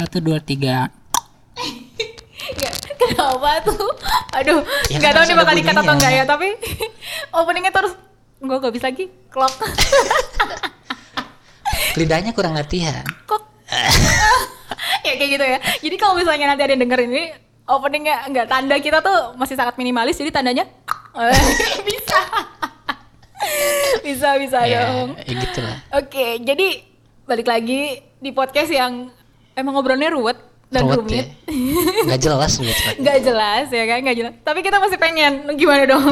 Satu dua tiga. Ya, kenapa tuh? Aduh, Ya nggak tahu nih bakal dikat atau enggak ya, tapi openingnya terus gue gak bisa lagi klok Lidahnya kurang latihan. kok ya kayak gitu ya jadi kalau misalnya nanti ada yang denger ini openingnya nggak tanda kita tuh masih sangat minimalis jadi tandanya bisa bisa bisa Ya, dong ya gitu lah. oke jadi balik lagi di podcast yang emang ngobrolnya ruwet dan Ruwet rumit ya. Nggak jelas gitu. nggak jelas ya kan nggak jelas tapi kita masih pengen gimana dong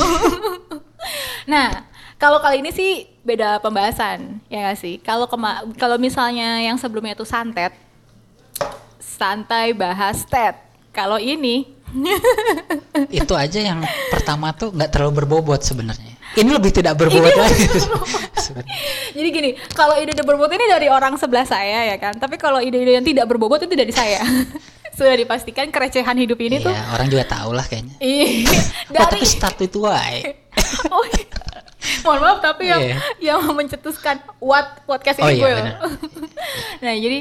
nah kalau kali ini sih beda pembahasan ya nggak sih kalau kema- kalau misalnya yang sebelumnya itu santet santai bahas tet kalau ini Itu aja yang pertama tuh nggak terlalu berbobot sebenarnya. Ini lebih tidak berbobot lagi. jadi gini kalau ide-ide berbobot ini dari orang sebelah saya ya kan tapi kalau ide-ide yang tidak berbobot itu dari saya sudah dipastikan kerecehan hidup ini tuh Iya, orang juga tahu lah kayaknya. Ih, Oh, dari tapi start itu why? oh, iya. mohon maaf tapi yang Iya. yang mencetuskan what podcast Oh ini iya, gue. nah jadi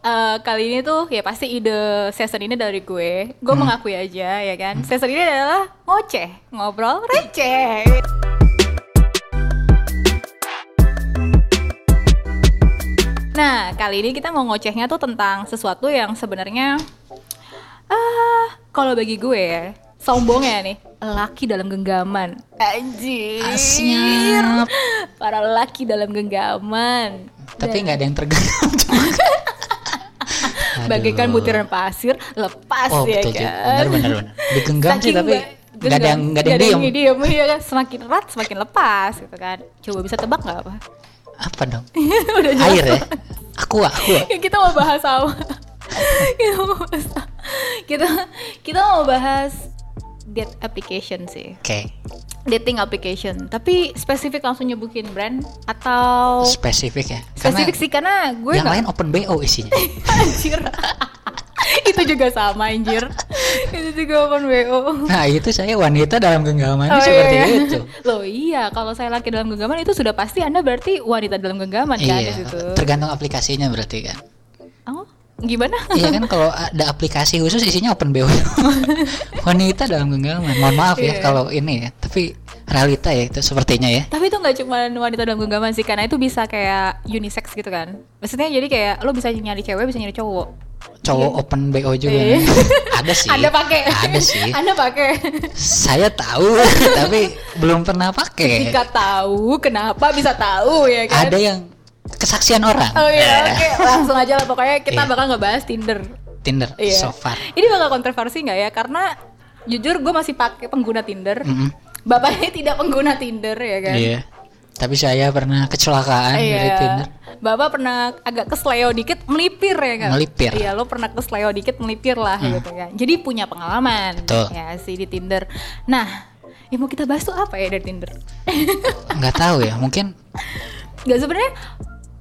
eh, kali ini tuh ya pasti ide season ini dari gue. Gue Hmm. mengakui aja ya kan. Season ini adalah ngoceh, ngobrol receh. Nah, kali ini kita mau ngocehnya tuh tentang sesuatu yang sebenarnya ah kalau bagi gue ya, sombongnya nih, laki dalam genggaman. Anjir. Siap. Para laki dalam genggaman. Tapi nggak ada yang tergenggam. Bagaikan butiran pasir lepas Oh ya betul kan. Benar benar benar. Digenggam sih tapi nggak ada yang nggak ada yang diem. diem, iya kan. Semakin erat semakin lepas gitu kan. Coba bisa tebak nggak apa? Apa dong? Udah jelas. Air ya? Aqua, aqua. Ya, kita mau bahas apa? kita mau bahas kita kita mau bahas date application sih. Oke. Dating application. Tapi spesifik langsung nyebutin brand atau Spesifik ya. spesifik sih karena gue yang nggak lain open BO isinya. anjir. itu juga sama anjir. itu juga open WO. Nah itu saya wanita dalam genggaman Oh, seperti iya, iya. itu. Loh iya, kalau saya laki dalam genggaman itu sudah pasti Anda berarti wanita dalam genggaman kan di Iya, situ. tergantung aplikasinya berarti kan. Oh, gimana? iya kan kalau ada aplikasi khusus isinya open BO. wanita dalam genggaman. Mohon maaf Iya. ya kalau ini ya, tapi realita ya itu sepertinya ya. Tapi itu nggak cuma wanita dalam genggaman sih, karena itu bisa kayak unisex gitu kan. Maksudnya jadi kayak lo bisa nyari cewek, bisa nyari cowok. Cowok open BO juga. Iya. ada sih. Anda pakai? Ada sih. Anda pakai? Saya tahu tapi belum pernah pakai. Jika tahu, kenapa bisa tahu ya kan? Ada yang kesaksian orang. Oh iya, oke, langsung aja lah pokoknya kita Iya. bakal ngebahas Tinder. Tinder Iya. so far. Ini bakal kontroversi nggak ya? Karena jujur gue masih pakai pengguna Tinder. Mm-mm. Bapaknya tidak pengguna Tinder ya kan? Iya. Tapi saya pernah kecelakaan Iya. dari Tinder. Bapak pernah agak kesleo dikit melipir ya kan? Melipir. Iya, lo pernah kesleo dikit melipir lah gitu kan. Jadi punya pengalaman Betul. ya sih di Tinder. Nah, yang mau kita bahas tuh apa ya dari Tinder? Nggak tahu ya, mungkin Gak sebenarnya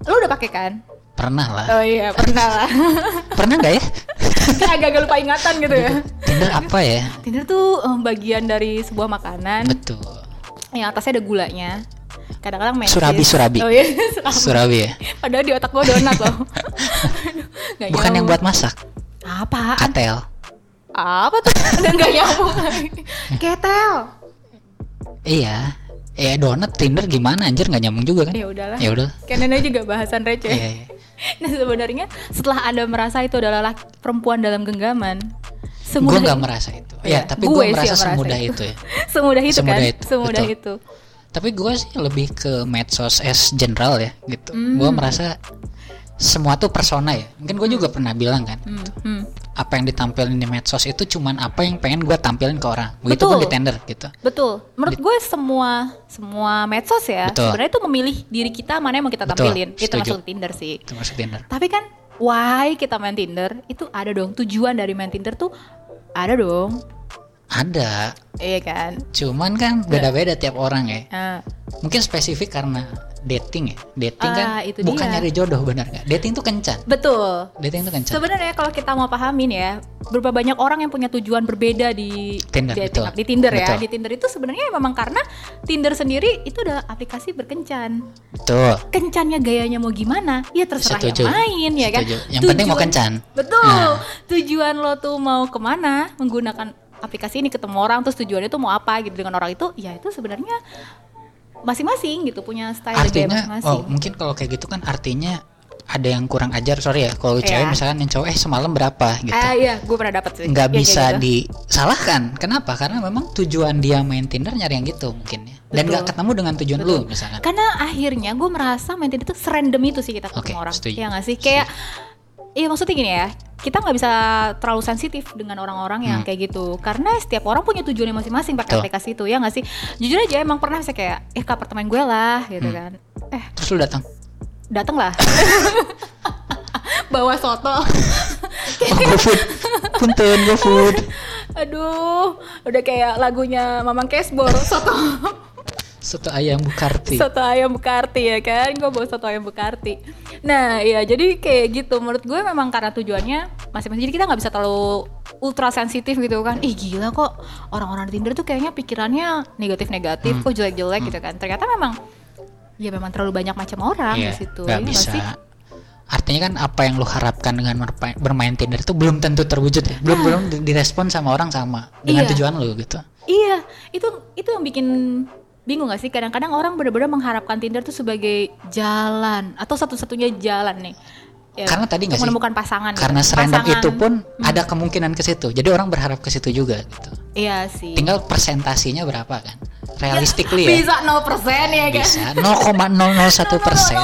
lo udah pakai kan? pernah lah. Oh iya, pernah lah. Pernah nggak ya? Kayak agak-agak lupa ingatan gitu ya. Tinder apa ya? Tinder tuh eh, bagian dari sebuah makanan Betul. yang atasnya ada gulanya. Kadang-kadang mesis. Surabi, surabi. Oh iya, surabi. Surabi ya. Padahal di otak gue donat loh. Nggak Bukan yang buat masak. Apaan? Katel. Apa tuh? Udah nggak nyambung Ketel. Iya. Eh donat Tinder gimana anjir nggak nyambung juga kan? Ya udahlah. Ya udah. Kan ini juga bahasan receh. Iya, iya. Nah sebenarnya setelah anda merasa itu adalah laki- perempuan dalam genggaman, Gue semudah nggak merasa itu. Iya, Ya, tapi gue gue merasa semudah itu. itu ya. semudah itu Semudah kan, itu, semudah betul. itu. Tapi gue sih lebih ke medsos as general ya gitu. Hmm. Gue merasa semua tuh persona ya. Mungkin gue juga pernah bilang kan. Hmm, hmm. Apa yang ditampilin di medsos itu cuman apa yang pengen gue tampilin ke orang. Begitu pun Betul. di Tinder gitu. Betul. Menurut gue semua semua medsos ya Betul. sebenarnya itu memilih diri kita mana yang mau kita Betul, tampilin. Itu setuju. masuk Tinder sih. Itu masuk Tinder. Tapi kan why kita main Tinder itu ada dong tujuan dari main Tinder tuh ada dong. Ada. Iya kan? Cuman kan beda-beda tiap orang ya. Nah, Mungkin spesifik karena dating ya dating Ah, kan itu bukan dia. nyari jodoh benar nggak dating tuh kencan Betul. dating tuh kencan Sebenarnya kalau kita mau pahamin ya, berapa banyak orang yang punya tujuan berbeda di Tinder, dating betul. di Tinder ya. Betul. Di Tinder itu sebenarnya memang karena Tinder sendiri itu udah aplikasi berkencan. betul Kencannya gayanya mau gimana? Ya terserah Setuju. yang main ya kan. Yang penting mau kencan. Betul. Nah. Tujuan lo tuh mau ke mana menggunakan aplikasi ini ketemu orang terus tujuannya tuh mau apa gitu dengan orang itu, ya itu sebenarnya masing-masing gitu punya style artinya masing-masing. oh mungkin kalau kayak gitu kan artinya ada yang kurang ajar sorry ya kalau Iya. cewek misalkan yang cowok eh semalam berapa gitu Ah iya, gue pernah dapat sih. nggak kayak bisa gitu. disalahkan kenapa karena memang tujuan dia main Tinder nyari yang gitu mungkin ya dan Betul. nggak ketemu dengan tujuan lu misalkan Karena akhirnya gue merasa main Tinder itu serandom itu sih kita ketemu Oke, orang. setuju. Iya nggak sih? Kayak Iya maksudnya gini ya, kita nggak bisa terlalu sensitif dengan orang-orang yang Hmm. kayak gitu, karena setiap orang punya tujuannya masing-masing pakai aplikasi itu, ya nggak sih? Jujur aja emang pernah bisa kayak, eh ke apartemen gue lah, gitu Hmm. kan, eh. Terus lu datang? Dateng lah, bawa soto, oh GoFood punten GoFood aduh, udah kayak lagunya Mamang Kesbor, soto. Soto ayam bukarti. Soto ayam Bukarti ya kan? Gue bawa soto ayam Bukarti. Nah ya jadi kayak gitu. Menurut gue memang karena tujuannya masing-masing. Jadi kita nggak bisa terlalu ultra sensitif gitu kan. Ih gila kok orang-orang di Tinder tuh kayaknya pikirannya negatif-negatif Hmm. kok jelek-jelek gitu kan. Ternyata memang ya memang terlalu banyak macam orang Iya, di situ nggak ya bisa. sih? artinya kan apa yang lu harapkan dengan bermain Tinder itu belum tentu terwujud ya. Belum belum di- direspon sama orang sama dengan Iya. tujuan lu gitu. Iya, itu itu yang bikin bingung gak sih? Kadang-kadang orang benar-benar mengharapkan Tinder tuh sebagai jalan atau satu-satunya jalan nih. Ya, Karena tadi nggak sih? menemukan pasangan. gitu. karena serandom Pasangan. itu pun ada kemungkinan ke situ jadi orang berharap ke situ juga gitu Iya sih. tinggal persentasinya berapa kan realistically ya Bisa 0% ya kan? bisa 0,001 persen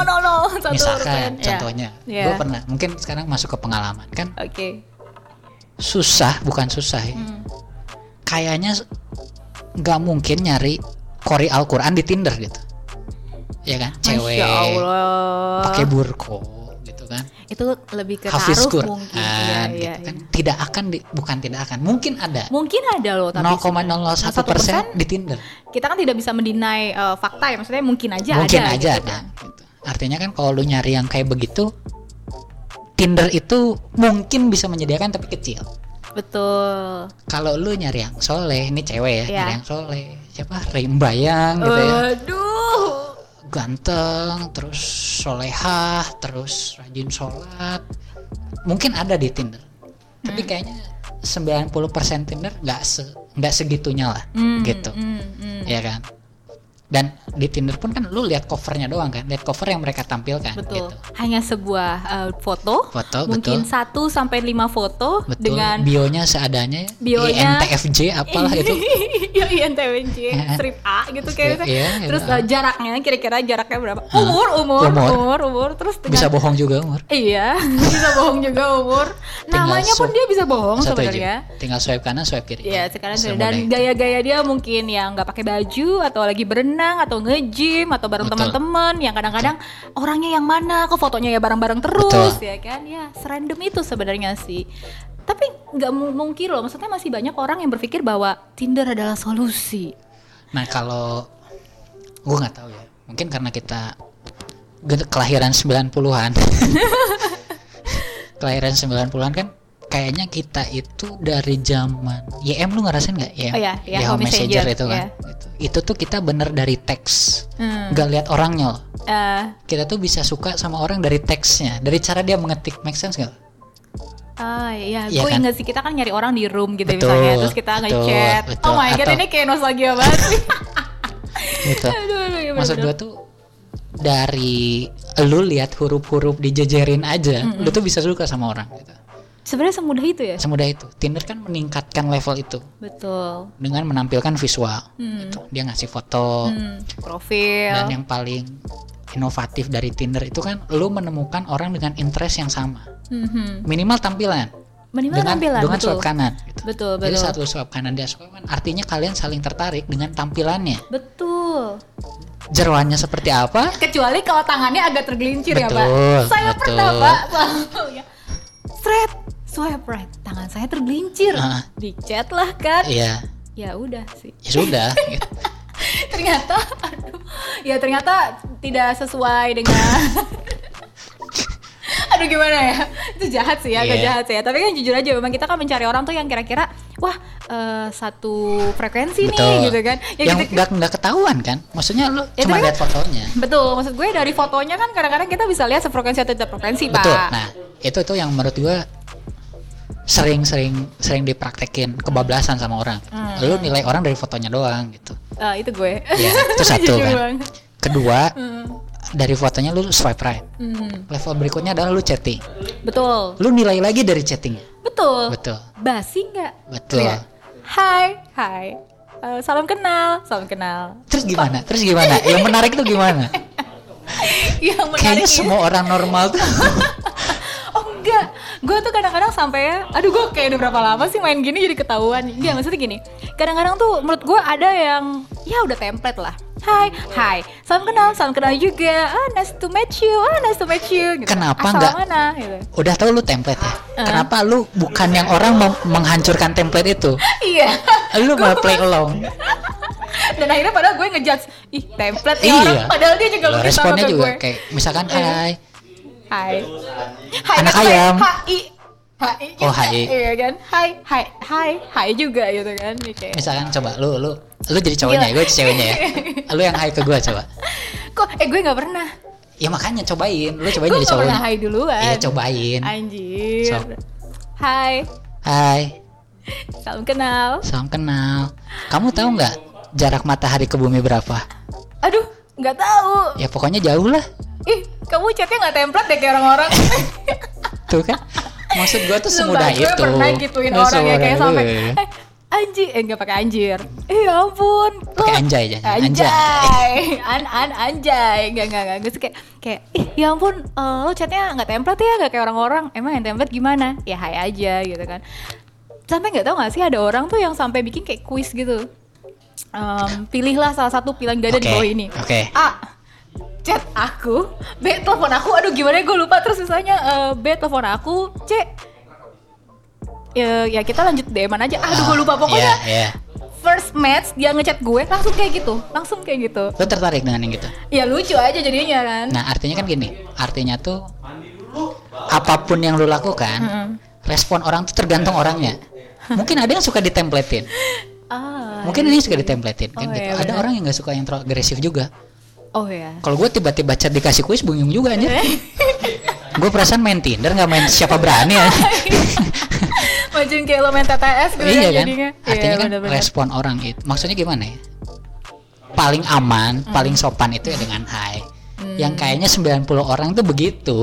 misalkan persen. Ya. contohnya Iya. gue pernah mungkin sekarang masuk ke pengalaman kan Oke. susah bukan susah ya Hmm. kayaknya nggak mungkin nyari kori Al-Quran di Tinder gitu ya kan cewek pakai burko gitu kan Itu lebih ke Hafiz taruh mungkin. Iya, gitu iya, kan iya. tidak akan di, bukan tidak akan mungkin ada Mungkin ada loh tapi 0,001 persen di Tinder kita kan tidak bisa mendinai eh, fakta ya maksudnya mungkin aja mungkin ada aja gitu ada kan. gitu. artinya kan kalau lu nyari yang kayak begitu Tinder itu mungkin bisa menyediakan tapi kecil betul kalau lu nyari yang soleh ini cewek ya Iya. nyari yang soleh siapa? Rimbayang gitu ya. Aduh ganteng terus solehah terus rajin sholat. Mungkin ada di Tinder. Tapi Hmm. kayaknya 90% Tinder nggak se nggak segitunya lah Hmm, gitu. hmm, hmm. ya kan dan di Tinder pun kan lu lihat covernya doang kan lihat cover yang mereka tampilkan betul. gitu. Hanya sebuah eh, foto. Foto mungkin betul satu sampai lima foto betul. dengan bionya seadanya Bionya- INTFJ apalah itu. Ya INTWJ strip A gitu kayak Iya, iya, terus iya. eh, jaraknya kira-kira jaraknya berapa? Umur umur Umur. umur umur. Terus dengan bisa bohong juga umur. Iya bisa bohong juga umur. Namanya pun dia bisa bohong sebenarnya. Tinggal swipe kanan swipe kiri. Iya sekarang dan gaya-gaya dia mungkin yang nggak pakai baju atau lagi berenang atau nge-gym atau bareng teman-teman yang kadang-kadang orangnya yang mana kok fotonya ya bareng-bareng terus Betul. ya kan? Ya serandom itu sebenarnya sih. Tapi nggak mu- mungkin loh maksudnya masih banyak orang yang berpikir bahwa Tinder adalah solusi. Nah kalau gue nggak tahu ya, mungkin karena kita kelahiran 90-an. kelahiran 90-an kan kayaknya kita itu dari zaman YM lu ngerasain nggak ya? Oh iya, iya, Yahoo Home Messenger, Messenger, itu kan. iya. Gitu. Itu tuh kita bener dari teks, Hmm. nggak lihat orangnya loh. Eh, Kita tuh bisa suka sama orang dari teksnya, dari cara dia mengetik, make sense nggak? Ah iya, Iya gue kan? inget sih kita kan nyari orang di room gitu Betul, misalnya, terus kita ngechat. betul. Oh my god, Atau- ini kayak nostalgia banget sih. Gitu. aduh, aduh, ya Maksud gue tuh dari lu lihat huruf-huruf dijejerin aja, lu tuh bisa suka sama orang. Gitu. Sebenarnya semudah itu ya. Semudah itu. Tinder kan meningkatkan level itu Betul. dengan menampilkan visual. Hmm. Gitu. Dia ngasih foto Hmm, profil. dan yang paling inovatif dari Tinder itu kan lu menemukan orang dengan interest yang sama. Mhm. Minimal tampilan. Minimal dengan tampilan, dengan betul. swipe kanan gitu. Betul, Jadi betul. saat lu swipe kanan dia swipe kanan, artinya kalian saling tertarik dengan tampilannya. Betul. Jeroannya seperti apa? Kecuali kalau tangannya agak tergelincir ya, Pak. Betul, Saya betul. pernah, Pak. Thread, swipe right. Tangan saya tergelincir. Ah. Di chat lah kan. Iya, Ya udah sih. ya sudah. gitu. ternyata aduh. Ya ternyata tidak sesuai dengan Aduh gimana ya Itu jahat sih ya Agak Iya. jahat sih ya Tapi kan jujur aja Memang kita kan mencari orang tuh yang kira-kira Wah eh, satu frekuensi nih gitu kan. Ya yang gitu- nggak nggak ketahuan kan? Maksudnya lu Ya, cuma lihat fotonya. Betul Maksud gue dari fotonya kan Kadang-kadang kita bisa lihat sefrekuensi atau tidak frekuensi Pak. Betul. Nah itu tuh yang menurut gua sering-sering sering dipraktekin kebablasan sama orang. Hmm. lu nilai orang dari fotonya doang gitu. Eh, Itu gue. Ya itu satu kan. kedua Hmm. Dari fotonya lu swipe right Hmm. level berikutnya adalah lu chatting Betul lu nilai lagi dari chattingnya Betul betul Basi nggak? Betul. Iya. Hai, hai. Eh, salam kenal, salam kenal. terus gimana terus gimana yang menarik itu gimana Yang menarik kayaknya ini- semua orang normal tuh Oh enggak, gue tuh kadang-kadang sampai ya, aduh gue kayak udah berapa lama sih main gini jadi ketahuan. Enggak maksudnya gini, kadang-kadang tuh menurut gue ada yang ya udah template lah. Hai, hai, salam kenal, salam kenal juga. Ah, nice to meet you, ah, nice to meet you. Gitu. Kenapa Asal enggak? mana? Gitu. udah tahu lu template ya Uh. kenapa lu bukan yang orang mem- menghancurkan template itu Iya. lu malah play along Dan akhirnya padahal gue ngejudge, ih template ya Iya. orang. Padahal dia juga sama responnya ke juga gue. kayak misalkan Iya. hai Hai. Hai Anak ayam. HI. HI. Oh, HI. Iya kan? Hai, hai, hai, hai juga gitu kan. Nih kayak, misalkan coba lu lu lu jadi cowoknya ya gue ceweknya ya lu yang hai ke gue coba Kok eh gue nggak pernah. ya makanya cobain lu cobain gue jadi cowoknya hai duluan. iya cobain Anjir. Sok. Hai, hai salam kenal. salam kenal kamu tahu nggak jarak matahari ke bumi berapa Aduh, nggak tahu. ya pokoknya jauh lah Ih, kamu chatnya nggak template deh kayak orang-orang. tuh kan maksud gue tuh Sumpah, semudah gue itu pernah gituin orang ya kayak sampai eh, anjir, eh nggak pakai anjir. Eh ya ampun. Pakai anjay aja, anjay. Anjay. An an anjay. Enggak enggak enggak. Gue kayak kayak ih ya ampun, eh, lo chatnya nggak template ya, nggak kayak orang-orang. Emang yang template gimana? Ya hai aja gitu kan. Sampai nggak tahu nggak sih ada orang tuh yang sampai bikin kayak kuis gitu. Em, pilihlah salah satu pilihan gak ada di Oke, bawah ini. oke. A chat aku, B telepon aku, aduh gimana gue lupa terus misalnya eh, B telepon aku, C ya, ya kita lanjut DM aja. Aduh gue lupa pokoknya Iya, iya. first match dia ngechat gue langsung kayak gitu, langsung kayak gitu. Lu tertarik dengan yang gitu? Ya lucu aja jadinya kan. Nah, artinya kan gini, artinya tuh apa pun yang lu lakukan, Mm-mm. respon orang tuh tergantung orangnya. Mungkin ada yang suka ditemplatein, Ah. mungkin ini suka ditemplatein kan Oh, gitu. iya, ada orang yang nggak suka yang terlalu agresif juga. Oh ya. Kalau gue tiba-tiba chat dikasih kuis bingung juga aja. Eh? gue perasaan main Tinder nggak main siapa berani ya. Majuin kayak lo main TTS gitu iya kan kan? jadinya. Artinya Iya, kan bener-bener. respon orang itu, maksudnya gimana ya? Paling aman, Hmm. paling sopan itu ya dengan hai. Yang kayaknya 90 orang tuh begitu.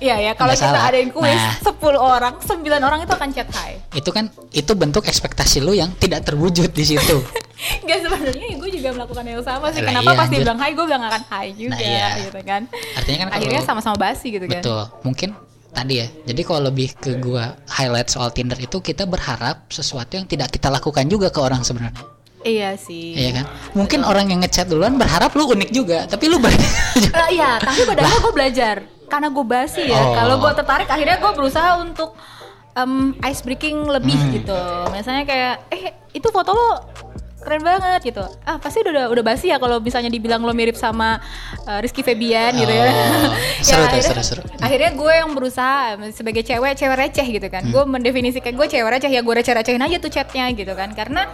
Iya ya, kalau kita salah. adain kuis Nah. 10 orang, 9 orang itu akan chat hai. Itu kan itu bentuk ekspektasi lu yang tidak terwujud di situ. Gak sebenarnya gue juga melakukan yang sama sih. Lah Kenapa iya, pas dia anjir. bilang hai, gue bilang akan hai juga Nah, iya. gitu kan. Artinya kan Akhirnya sama-sama basi gitu kan. Betul. Mungkin tadi ya. Jadi kalau lebih ke gua highlight soal Tinder itu kita berharap sesuatu yang tidak kita lakukan juga ke orang sebenarnya. Iya sih. Iya kan? Mungkin orang yang ngechat duluan berharap lu unik juga, tapi lu ber Eh, iya, tapi padahal gue belajar karena gue basi ya. Oh. Kalau gue tertarik, akhirnya gue berusaha untuk em, ice breaking lebih Hmm. gitu. Misalnya kayak, eh itu foto lo keren banget gitu. Ah pasti udah udah basi ya kalau misalnya dibilang lo mirip sama eh, Rizky Febian gitu ya. Oh, seru tuh, akhirnya, seru, seru. Akhirnya gue yang berusaha sebagai cewek, cewek receh gitu kan. Gue mendefinisikan gue cewek receh ya gue receh-recehin aja tuh chatnya gitu kan. Karena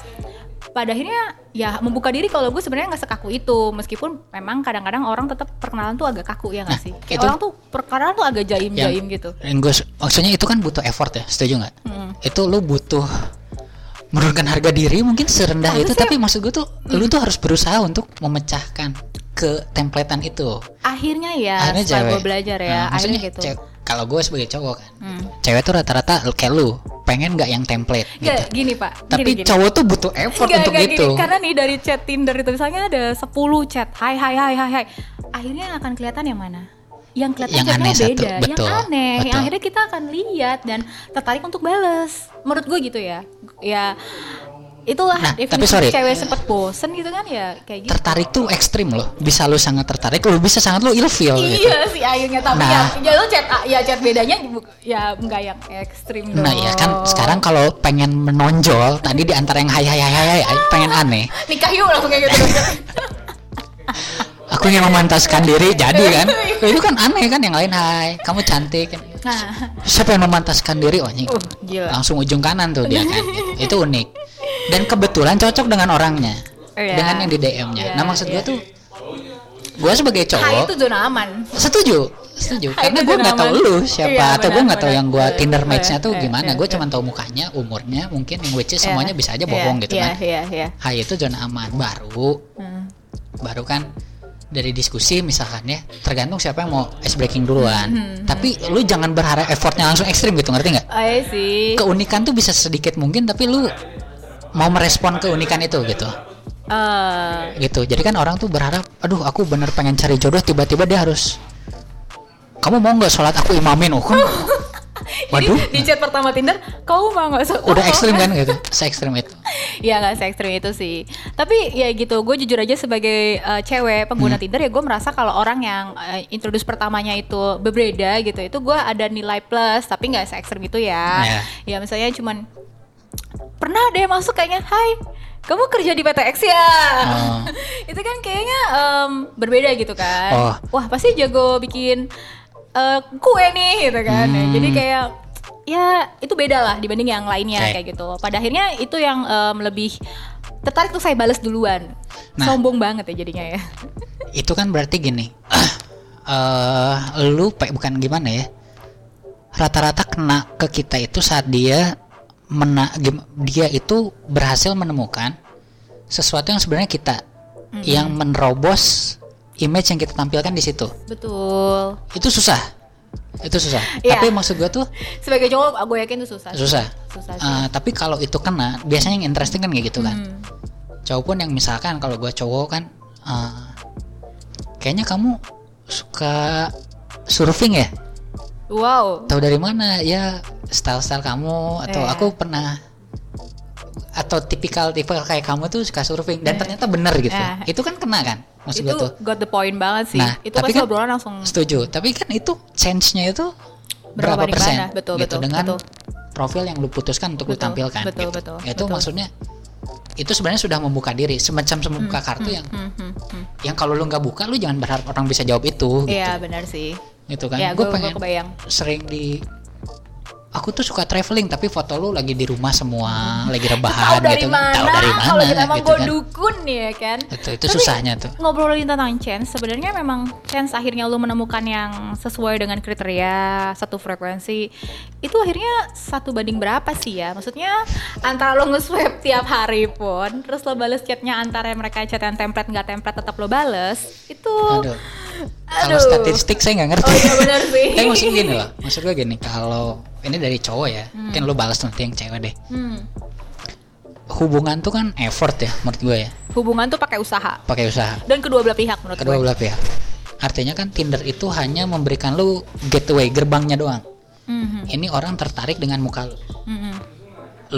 pada akhirnya ya membuka diri kalau gue sebenarnya nggak sekaku itu. Meskipun memang kadang-kadang orang tetap perkenalan tuh agak kaku ya nggak Nah, sih? Kayak itu- orang tuh perkenalan tuh agak jaim-jaim gitu. Yang gua, maksudnya itu kan butuh effort ya, setuju nggak? Hmm. Itu lu butuh menurunkan harga diri mungkin serendah itu, Harusnya- tapi maksud gua tuh lu tuh harus berusaha untuk memecahkan ke templatean itu. akhirnya ya Akhirnya setelah gue belajar ya Nah, akhirnya gitu kalau gue sebagai cowok kan, Hmm. cewek tuh rata-rata kayak lu pengen nggak yang template gitu. Gini pak Tapi gini, gini. cowok tuh butuh effort Nggak, untuk nggak itu. gini. karena nih dari chat Tinder itu misalnya ada 10 chat hai hai hai hai hai akhirnya yang akan kelihatan yang mana yang kelihatan Yang aneh satu, beda betul, yang aneh betul. yang akhirnya kita akan lihat dan tertarik untuk bales menurut gue gitu ya ya itulah Nah, definisi tapi sorry. cewek sempet bosen gitu kan ya kayak gitu Tertarik tuh ekstrim loh. Bisa lu sangat tertarik, lu bisa sangat lu ilfeel gitu. Iya sih akhirnya tapi Nah. ya, ya lo chat ya chat bedanya ya enggak yang ekstrim dong. Nah ya kan sekarang kalau pengen menonjol tadi di antara yang hai hai hai hai, hai pengen aneh. nikah yuk langsung kayak gitu. Aku ingin memantaskan diri jadi kan itu kan aneh kan yang lain hai kamu cantik kan Nah, siapa yang memantaskan diri oh uh, gila. langsung ujung kanan tuh dia kan itu unik dan kebetulan cocok dengan orangnya Iya. dengan yang di DM-nya Iya, nah maksud iya. gue tuh gue sebagai Hai cowok itu zona aman. setuju setuju Hai, karena gue nggak tahu lu siapa Iya, atau gue nggak tahu yang gue Iya, Tinder iya, match-nya tuh iya, gimana iya, gue iya. cuma tahu mukanya umurnya mungkin yang which is Iya. semuanya bisa aja Iya, bohong gitu iya, kan Iya, iya. Hai itu zona aman baru Hmm. baru kan dari diskusi misalkan ya tergantung siapa yang mau ice breaking duluan Hmm, tapi lu jangan berharap effortnya langsung ekstrim gitu ngerti nggak Oh, iya sih. keunikan tuh bisa sedikit mungkin tapi lu mau merespon keunikan itu gitu Eh, gitu jadi kan orang tuh berharap aduh aku bener pengen cari jodoh tiba-tiba dia harus kamu mau nggak sholat aku imamin oh kan waduh di chat pertama Tinder, kau mau nggak so- udah ekstrim kan gitu se ekstrim itu Iya nggak se ekstrim itu sih. Tapi ya gitu, gue jujur aja sebagai uh, cewek pengguna Hmm. Tinder ya gue merasa kalau orang yang uh, introduce pertamanya itu berbeda gitu, itu gue ada nilai plus, tapi nggak se ekstrim itu ya. Iya. Ya misalnya cuman pernah deh masuk kayaknya, Hai, kamu kerja di PTX ya? Oh. itu kan kayaknya em, berbeda gitu kan. Oh. Wah pasti jago bikin uh, kue nih gitu kan. Hmm. Jadi kayak ya itu beda lah dibanding yang lainnya Oke. kayak gitu. Pada akhirnya itu yang em, lebih tertarik tuh saya balas duluan. Nah. Sombong banget ya jadinya ya. itu kan berarti gini eh lu bukan gimana ya rata-rata kena ke kita itu saat dia mena dia itu berhasil menemukan sesuatu yang sebenarnya kita yang menerobos image yang kita tampilkan di situ Betul. itu susah itu susah Iya. tapi maksud gua tuh Sebagai cowok gue yakin itu susah. susah Susah sih. Eh, tapi kalau itu kena biasanya yang interesting kan kayak gitu kan Hmm. cowok pun yang misalkan kalau gua cowok kan eh, kayaknya kamu suka surfing ya Wow. tahu dari mana ya style style kamu atau Iya. aku pernah atau tipikal tipikal kayak kamu tuh suka surfing dan ternyata bener gitu Iya. itu kan kena kan maksud itu tuh got the point banget sih. Nah, itu tapi pasti kan- obrolan langsung setuju tapi kan itu change-nya itu Berapa berapa persen mana? Betul, gitu betul, dengan betul. profil yang lu putuskan untuk lu Betul, tampilkan betul, gitu. betul, itu betul. maksudnya itu sebenarnya sudah membuka diri semacam membuka kartu yang Hmm, hmm, hmm. yang kalau lu nggak buka lu jangan berharap orang bisa jawab itu gitu Iya benar sih. Gitu kan Iya, gue pengen kebayang. sering di aku tuh suka traveling tapi foto lu lagi di rumah semua lagi rebahan Tahu gitu mana? tahu dari mana Kalau kita emang gitu kan dukun ya kan. itu itu Tapi susahnya tuh Ngobrolin tentang chance, sebenarnya memang chance akhirnya lu menemukan yang sesuai dengan kriteria satu frekuensi itu akhirnya satu banding berapa sih ya? Maksudnya antara lo nge-swipe tiap hari pun, terus lo bales chatnya antara mereka chat yang template nggak template tetap lo bales, itu aduh kalau Aduh. statistik saya nggak ngerti Oh iya benar sih. tapi maksud gini loh maksud gue gini kalau ini dari cowok ya. Mungkin lu balas nanti yang cewek deh. Hmm. hubungan tuh kan effort ya menurut gue ya. Hubungan tuh pakai usaha. Pakai usaha. Dan kedua belah pihak menurut kedua gue. belah pihak. Artinya kan Tinder itu hanya memberikan lu gateway gerbangnya doang. Mhm, ini orang tertarik dengan muka lu. Mhm,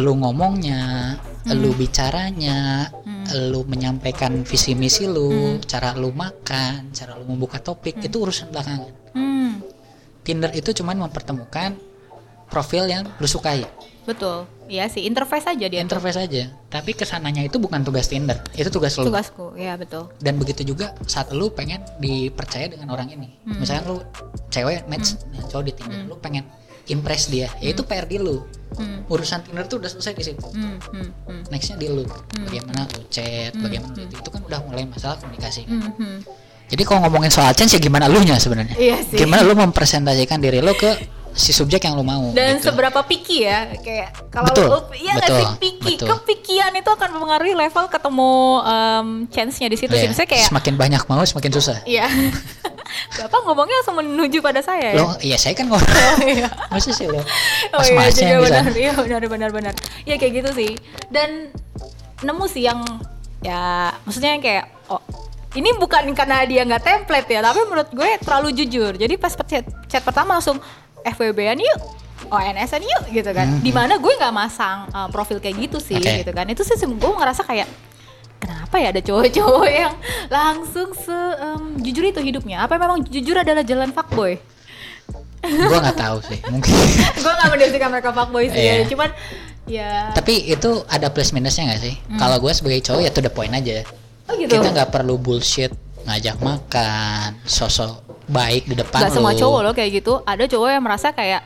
lu ngomongnya, lu bicaranya, Hmm. lu menyampaikan visi misi lu, cara lu makan, cara lu membuka topik itu urusan belakangan. hmm. Tinder itu cuman mempertemukan profil yang lu sukai, Betul. Iya sih, interface aja dia. tuh. interface aja. Tapi ke sananya itu bukan tugas Tinder, itu tugas lu. Tugasku, ya betul. Dan begitu juga saat lu pengen dipercaya dengan orang ini. Hmm. Misalnya lu cewek match dengan cowok di Tinder, lu pengen impress dia, ya itu PR di lu. Hmm, Urusan Tinder tuh udah selesai di situ. hmm, hmm, hmm, nextnya di lu bagaimana lu chat bagaimana lu itu itu kan udah mulai masalah komunikasi hmm, hmm. jadi kalau ngomongin soal chance ya gimana lu nya sebenarnya Iya sih. gimana lu mempresentasikan diri lu ke si subjek yang lu mau Dan gitu. seberapa picky ya, kayak kalau Betul, lu iya nggak sih picky, betul. kepikian itu akan mempengaruhi level ketemu em, chance-nya di situ sih. Iya, kayak semakin banyak mau semakin susah Iya. Bapak ngomongnya langsung menuju pada saya ya. lo iya saya kan ngomong iya. masa sih lo Oh iya mas-masnya juga yang bisa benar, iya benar benar benar. Ya kayak gitu sih. Dan nemu sih yang ya maksudnya yang kayak oh ini bukan karena dia nggak template ya, tapi menurut gue terlalu jujur. Jadi pas chat, chat pertama langsung FWB-an yuk, ONS-an yuk gitu kan. Hmm. Di mana gue nggak masang uh, profil kayak gitu sih Oke. gitu kan. Itu sih gue ngerasa kayak kenapa ya ada cowok-cowok yang langsung se em, jujur itu hidupnya? Apa memang jujur adalah jalan fuckboy? gua nggak tahu sih mungkin gue gak mendefinisikan mereka fuckboy sih ya. Iya. cuman ya tapi itu ada plus minusnya nggak sih kalau gue sebagai cowok ya to the point aja oh gitu kita nggak perlu bullshit ngajak makan sosok baik di depan Gak semua cowok loh kayak gitu. Ada cowok yang merasa kayak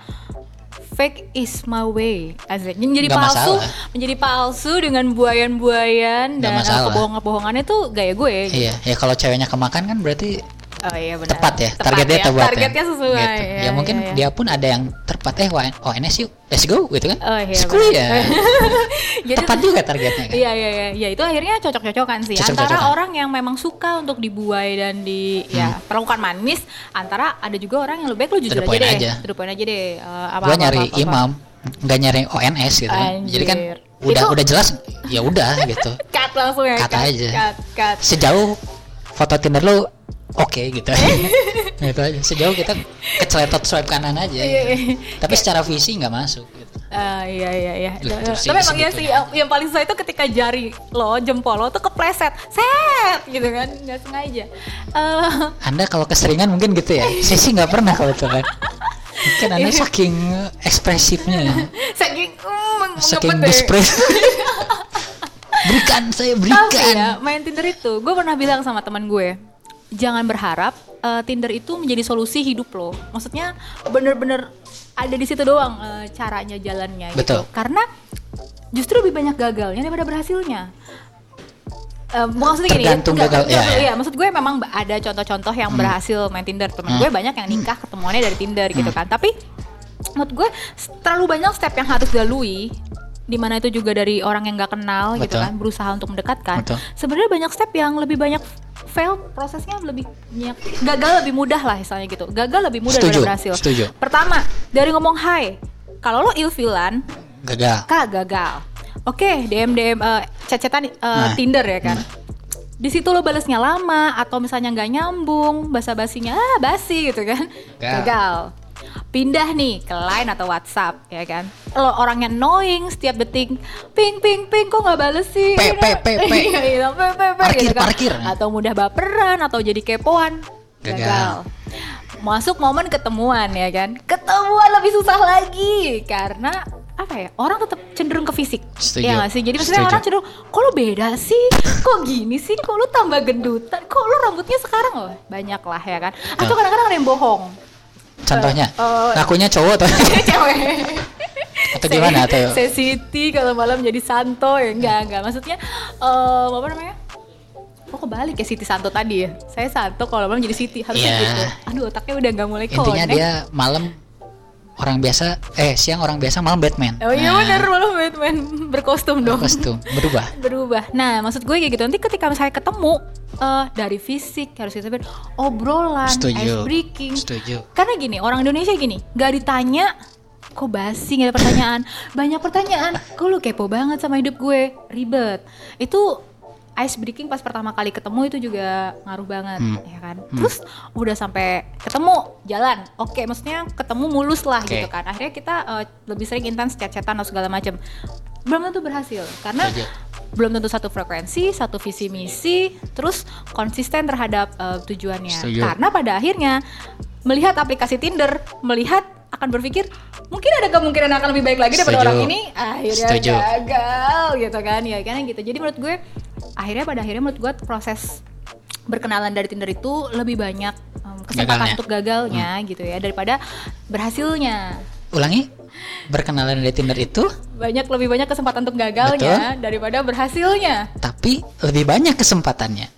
fake is my way. Asik. Menjadi Nggak palsu, masalah. menjadi palsu dengan buayan-buayan dan kebohongan-kebohongannya tuh gaya gue. iya ya kalau ceweknya kemakan kan berarti Oh iya benar. tepat ya Tepat targetnya ya. tepat Targetnya ya. sesuai. Gitu. Iya, ya mungkin iya, iya. dia pun ada yang tepat eh ONS yuk let's go gitu kan Oh iya. Benar. ya Jadi tepat juga targetnya kan Iya iya iya, ya itu akhirnya cocok-cocokan sih Cocok-cocokan. antara orang yang memang suka untuk dibuai dan di ya Hmm. perlakukan manis, antara ada juga orang yang lebih baik lu jujur aja deh, aja. to point aja deh. eh, apa, gua apa, nyari apa, apa, apa. imam nggak nyari ONS gitu kan jadi kan Anjir. udah Itu- udah jelas ya udah gitu Cut langsung ya. Cut aja. Cut, cut. sejauh foto Tinder lu oke gitu. Gitu aja sejauh kita keceletot swipe kanan aja Iya, iya. tapi secara visi nggak masuk gitu. Ah, iya iya iya. Gitu sih, Tapi emang iya sih yang, yang paling susah itu ketika jari lo, jempol lo tuh kepleset, set! Gitu kan, nggak sengaja. Eh, anda kalau keseringan mungkin gitu ya. Saya sih nggak pernah kalau itu kan mungkin anda Iya. saking ekspresifnya saking mm, saking desperate. Berikan saya Tapi berikan ya, main Tinder itu, gue pernah bilang sama teman gue, jangan berharap eh, Tinder itu menjadi solusi hidup lo. Maksudnya bener-bener ada di situ doang eh, caranya jalannya Betul. gitu. Karena justru lebih banyak gagalnya daripada berhasilnya. Eh, maksudnya gini, Tergantung enggak, gagal, enggak, ya, ya. iya, maksud gue memang ada contoh-contoh yang berhasil main Tinder. Temen Hmm. gue banyak yang nikah ketemuannya dari Tinder gitu kan. Tapi menurut gue terlalu banyak step yang harus dilalui di mana itu juga dari orang yang nggak kenal gitu Betul. kan berusaha untuk mendekatkan sebenarnya banyak step yang lebih banyak fail prosesnya lebih banyak. Gagal lebih mudah lah misalnya gitu. Gagal lebih mudah Setuju, daripada berhasil. setuju. pertama dari ngomong hai kalau lo ilfilan gagal. Kak gagal. Oke dm dm eh, chat-chatan eh, Nah. tinder ya kan? Di situ lo balesnya lama atau misalnya nggak nyambung basa basinya ah basi gitu kan? Gagal. gagal pindah nih ke line atau WhatsApp ya kan? Lo orangnya annoying setiap detik ping ping ping kok nggak bales sih? Pe, pe, pe, pe. Iya, iya, pe, pe, pe, Parkir, gitu kan. parkir. atau mudah baperan atau jadi kepoan. Gagal. gagal. Masuk momen ketemuan ya kan? Ketemuan lebih susah lagi karena apa ya orang tetap cenderung ke fisik. Setuju. ya nggak sih? Jadi maksudnya Setuju. orang cenderung kok lo beda sih? Kok gini sih? Kok lo tambah gendutan? Kok lo rambutnya sekarang loh? Banyak lah ya kan? Atau kadang-kadang ada yang bohong contohnya? Eh, ngakunya cowok atau cewek. Atau gimana atau saya Siti kalau malam jadi Santo ya enggak enggak. Maksudnya eh apa namanya? Oh kebalik ya Siti Santo tadi ya? Saya Santo kalau malam jadi Siti harusnya Iya. gitu. Aduh otaknya udah nggak mulai intinya connect. dia malam orang biasa eh siang orang biasa malam Batman. Oh iya Nah, bener malam Batman. Berkostum dong. Kostum berubah. Berubah. Nah maksud gue kayak gitu. Nanti ketika misalnya ketemu eh Dari fisik harus kita ber- Obrolan Setuju. Ice breaking. Setuju. Karena gini, orang Indonesia gini, gak ditanya kok basi? Gak ada pertanyaan. Banyak pertanyaan. Kok lu kepo banget sama hidup gue? Ribet. Itu ice breaking pas pertama kali ketemu itu juga ngaruh banget Hmm. ya kan? Terus udah sampai ketemu jalan. Oke maksudnya ketemu mulus lah Oke. gitu kan. Akhirnya kita eh, lebih sering intens chat-chatan atau segala macam belum tentu berhasil karena belum tentu satu frekuensi satu visi misi terus konsisten terhadap eh, tujuannya. Karena pada akhirnya melihat aplikasi Tinder melihat akan berpikir mungkin ada kemungkinan akan lebih baik lagi daripada Setuju. orang ini. Akhirnya Setuju. gagal gitu kan. Ya kan gitu. Jadi menurut gue akhirnya pada akhirnya menurut gue proses berkenalan dari Tinder itu lebih banyak um, kesempatan Gagalnya. Hmm. untuk gagalnya gitu ya daripada berhasilnya. Ulangi. Berkenalan dari Tinder itu? Banyak lebih banyak kesempatan untuk gagalnya daripada berhasilnya. Tapi lebih banyak kesempatannya.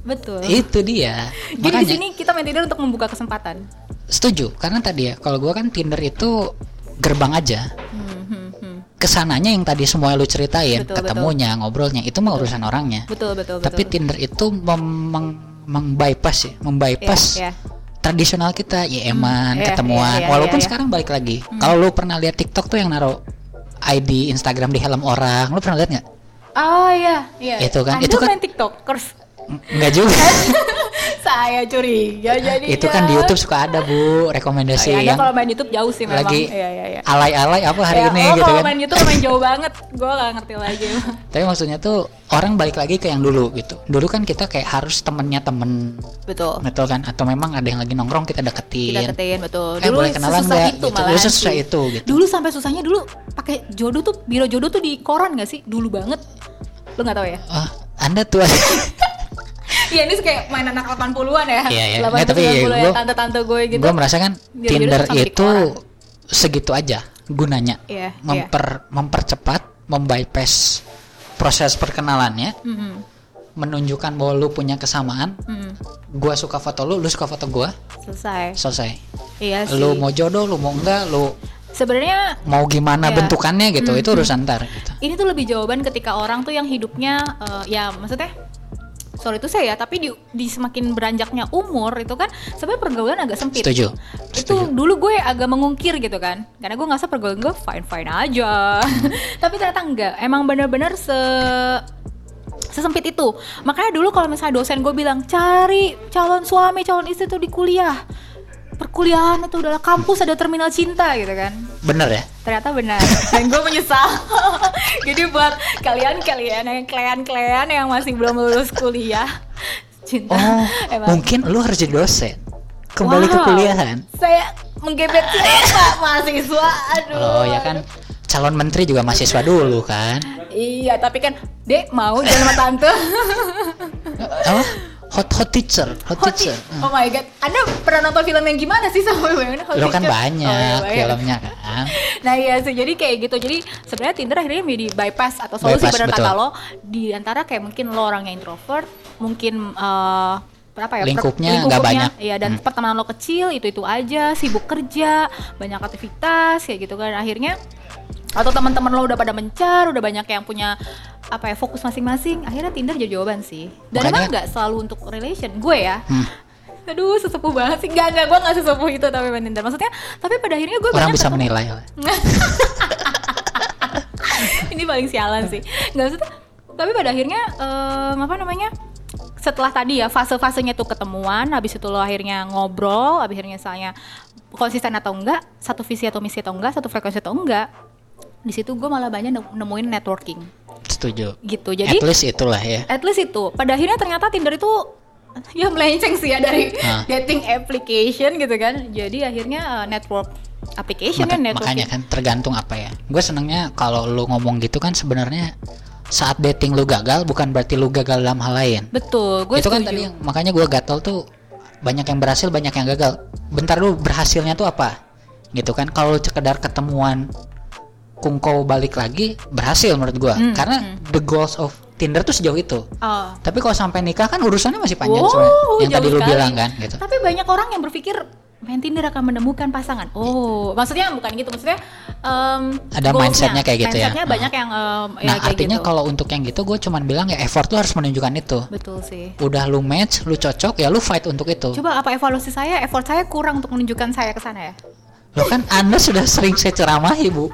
Betul. Itu dia. Jadi di sini kita main Tinder untuk membuka kesempatan setuju karena tadi ya kalau gua kan Tinder itu gerbang aja Hmm, hmm, hmm. ke sananya yang tadi semua lu ceritain Betul, ketemunya ngobrolnya itu mah urusan orangnya betul betul tapi betul Tinder itu mem- meng- mengbypass ya membypass Iya, iya. tradisional kita ya eman iya, ketemuan iya, iya, walaupun iya, iya. sekarang balik lagi kalau lu pernah lihat TikTok tuh yang naruh ID Instagram di helm orang lu pernah lihat nggak Oh iya, iya. Itu kan, Anda itu kan- main TikTokers. N- nggak juga Saya curiga jadi. itu kan di YouTube suka ada bu rekomendasi Anda yang kalau main YouTube jauh sih memang. lagi Iya, iya, iya. alay-alay apa hari Ya, ini oh, gitu kalau kan main YouTube main jauh banget. Gue gak ngerti lagi. tapi maksudnya tuh orang balik lagi ke yang dulu gitu dulu kan kita kayak harus temennya temen betul. betul kan atau memang ada yang lagi nongkrong kita deketin Kita ketiin betul. Eh, boleh kenalan sesusah nggak? itu Gitu. Dulu sesusah sih. itu, gitu. Dulu sampai susahnya dulu pakai jodoh tuh biro jodoh tuh di koran gak sih? Dulu banget. Lu nggak tahu ya? Ah, anda tuh Iya ini kayak main anak 80-an ya. Iya, iya. 80 Nggak, tapi 90 ya, gua- tante-tante gue gitu. gue merasa kan Tinder itu orang. segitu aja gunanya Iya, memper mempercepat membypass proses perkenalannya Mm-mm, menunjukkan bahwa lu punya kesamaan mm, gua suka foto lu lu suka foto gua selesai. selesai Iya sih. lu mau jodoh lu mau enggak lu Sebenarnya mau gimana Iya. bentukannya gitu Hmm, itu urusan ntar gitu. ini tuh lebih jawaban ketika orang tuh yang hidupnya eh, ya maksudnya sorry itu saya ya tapi di, di semakin beranjaknya umur itu kan sebenarnya pergaulan agak sempit. Setuju. Itu setuju. dulu gue agak mengungkir gitu kan karena gue ngerasa pergaulan gue fine fine aja. Tapi ternyata enggak emang bener-bener se sesempit itu. Makanya dulu kalau misalnya dosen gue bilang cari calon suami calon istri tuh di kuliah perkuliahan itu adalah kampus ada terminal cinta gitu kan. Bener ya? Ternyata benar dan gue menyesal. Jadi buat kalian-kalian yang kalian-kalian yang masih belum lulus kuliah cinta oh emang mungkin lu harus jadi dosen. Kembali ke Wow. kuliahan. Saya menggebet siapa mahasiswa. Aduh. Oh ya kan. Calon menteri juga mahasiswa dulu kan. Iya tapi kan dek mau jalan sama tante. Apa hot hot teacher hot, Hot teacher Tea- oh my god anda pernah nonton film yang gimana sih sama mana? Hot lo kan Teacher? banyak Oh, iya, filmnya kan Nah iya sih, jadi kayak gitu. Jadi sebenarnya Tinder akhirnya menjadi bypass atau solusi Bypass, benar betul. kata lo di antara kayak mungkin lo orangnya introvert, mungkin eh berapa ya Lingkupnya nggak banyak. Iya dan Hmm. pertemanan lo kecil itu itu aja, sibuk kerja, banyak aktivitas kayak gitu kan akhirnya atau teman-teman lo udah pada mencar, udah banyak yang punya apa ya fokus masing-masing. Akhirnya Tinder jadi jawaban sih. Dan Makanya- emang nggak selalu untuk relation gue ya. Hmm. Aduh, sesepuh banget sih. Enggak, enggak, gue gak sesepuh itu tapi main Tinder. Maksudnya, tapi pada akhirnya gue orang bisa ketemu- menilai lah. ini paling sialan sih nggak maksudnya tapi pada akhirnya em, apa namanya setelah tadi ya fase-fasenya tuh ketemuan habis itu lo akhirnya ngobrol habis akhirnya misalnya konsisten atau enggak satu visi atau misi atau enggak satu frekuensi atau enggak di situ gue malah banyak nem- nemuin networking. Setuju. Gitu. Jadi at least itulah ya. At least itu. Pada akhirnya ternyata Tinder itu ya melenceng sih ya dari Ah. dating application gitu kan. Jadi akhirnya eh, network application Maka- kan networking. makanya kan tergantung apa ya. Gue senengnya kalau lu ngomong gitu kan sebenarnya saat dating lu gagal bukan berarti lu gagal dalam hal lain. Betul. Gue itu kan setuju. tadi yang- makanya gue gatel tuh banyak yang berhasil banyak yang gagal. Bentar lu berhasilnya tuh apa? Gitu kan. Kalau sekedar ketemuan kungko balik lagi berhasil menurut gua Hmm, karena the goals of Tinder tuh sejauh itu Oh. tapi kalau sampai nikah kan urusannya masih panjang Wow, sebenarnya yang tadi lu sekali. bilang kan gitu Tapi banyak orang yang berpikir main Tinder akan menemukan pasangan. Oh, maksudnya bukan gitu. Maksudnya em, Ada mindsetnya kayak gitu ya. Mindsetnya Nah. banyak yang em, ya nah kayak artinya gitu. kalau untuk yang gitu gue cuman bilang ya effort lu harus menunjukkan itu betul sih. udah lu match lu cocok ya lu fight untuk itu Coba apa evaluasi saya? Effort saya kurang untuk menunjukkan saya ke sana ya? Lo kan anda sudah sering saya ceramahi bu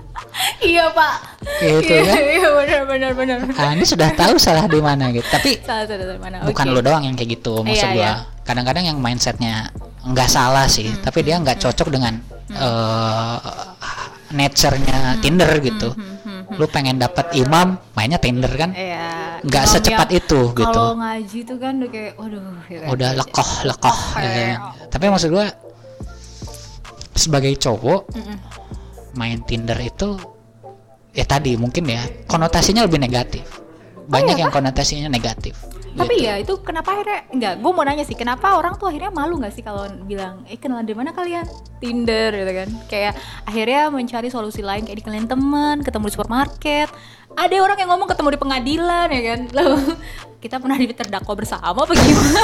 iya pak. Gitu iya, kan? Iya benar benar benar. anda sudah tahu salah di mana gitu tapi Salah dari mana? bukan Oke. lo doang yang kayak gitu maksud Iya, gua iya. kadang-kadang yang mindsetnya nggak salah sih Hmm, tapi dia nggak cocok dengan eh, nature-nya Tinder gitu hmm, lu pengen dapat imam mainnya Tinder kan Iya. nggak secepat itu gitu Kalau ngaji tuh kan udah kayak, waduh. gitu kan. udah lekoh lekoh gitu kan. tapi maksud gua sebagai cowok Mm-mm. main Tinder itu ya tadi mungkin ya konotasinya lebih negatif. Banyak iya yang konotasinya negatif Tapi gitu. ya itu kenapa akhirnya enggak? Gue mau nanya sih, kenapa orang tuh akhirnya malu nggak sih kalau bilang, eh kenalan dari mana kalian? Tinder gitu kan? Kayak akhirnya mencari solusi lain kayak dikenalin teman, ketemu di supermarket. Ada orang yang ngomong ketemu di pengadilan ya kan? Loh, kita pernah di terdakwa bersama apa gimana?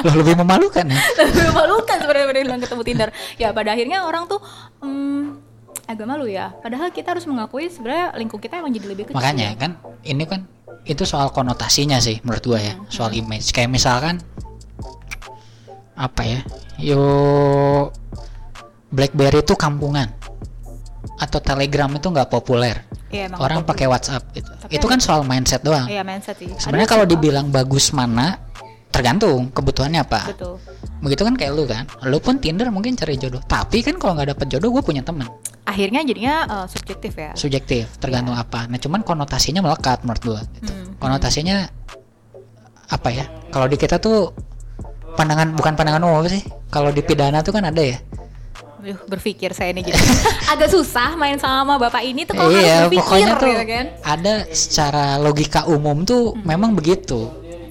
Loh, lebih memalukan ya Lebih memalukan sebenarnya bilang ketemu Tinder. Ya pada akhirnya orang tuh hmm, agak malu ya. Padahal kita harus mengakui sebenarnya lingkup kita emang jadi lebih kecil. makanya kan ini kan itu soal konotasinya sih menurut gua ya. Soal image. Kayak misalkan apa ya? Yo BlackBerry itu kampungan. Atau Telegram itu nggak populer. Iya, emang orang pakai WhatsApp gitu. Tapi itu kan soal mindset doang. Iya mindset sih. sebenarnya kalau dibilang bagus mana tergantung kebutuhannya apa betul. Begitu kan kayak lu kan. Lu pun Tinder mungkin cari jodoh. Tapi kan kalau nggak dapet jodoh gue punya temen. Akhirnya jadinya uh, subjektif ya. subjektif tergantung apa. Nah cuman konotasinya melekat menurut gue gitu. Hmm. konotasinya apa ya? Kalau di kita tuh pandangan bukan pandangan umum apa sih. Kalau di pidana tuh kan ada ya. Aduh, berpikir saya ini jadi. Agak susah main sama bapak ini tuh kalau iya harus berpikir pokoknya tuh gitu kan. ada secara logika umum tuh memang begitu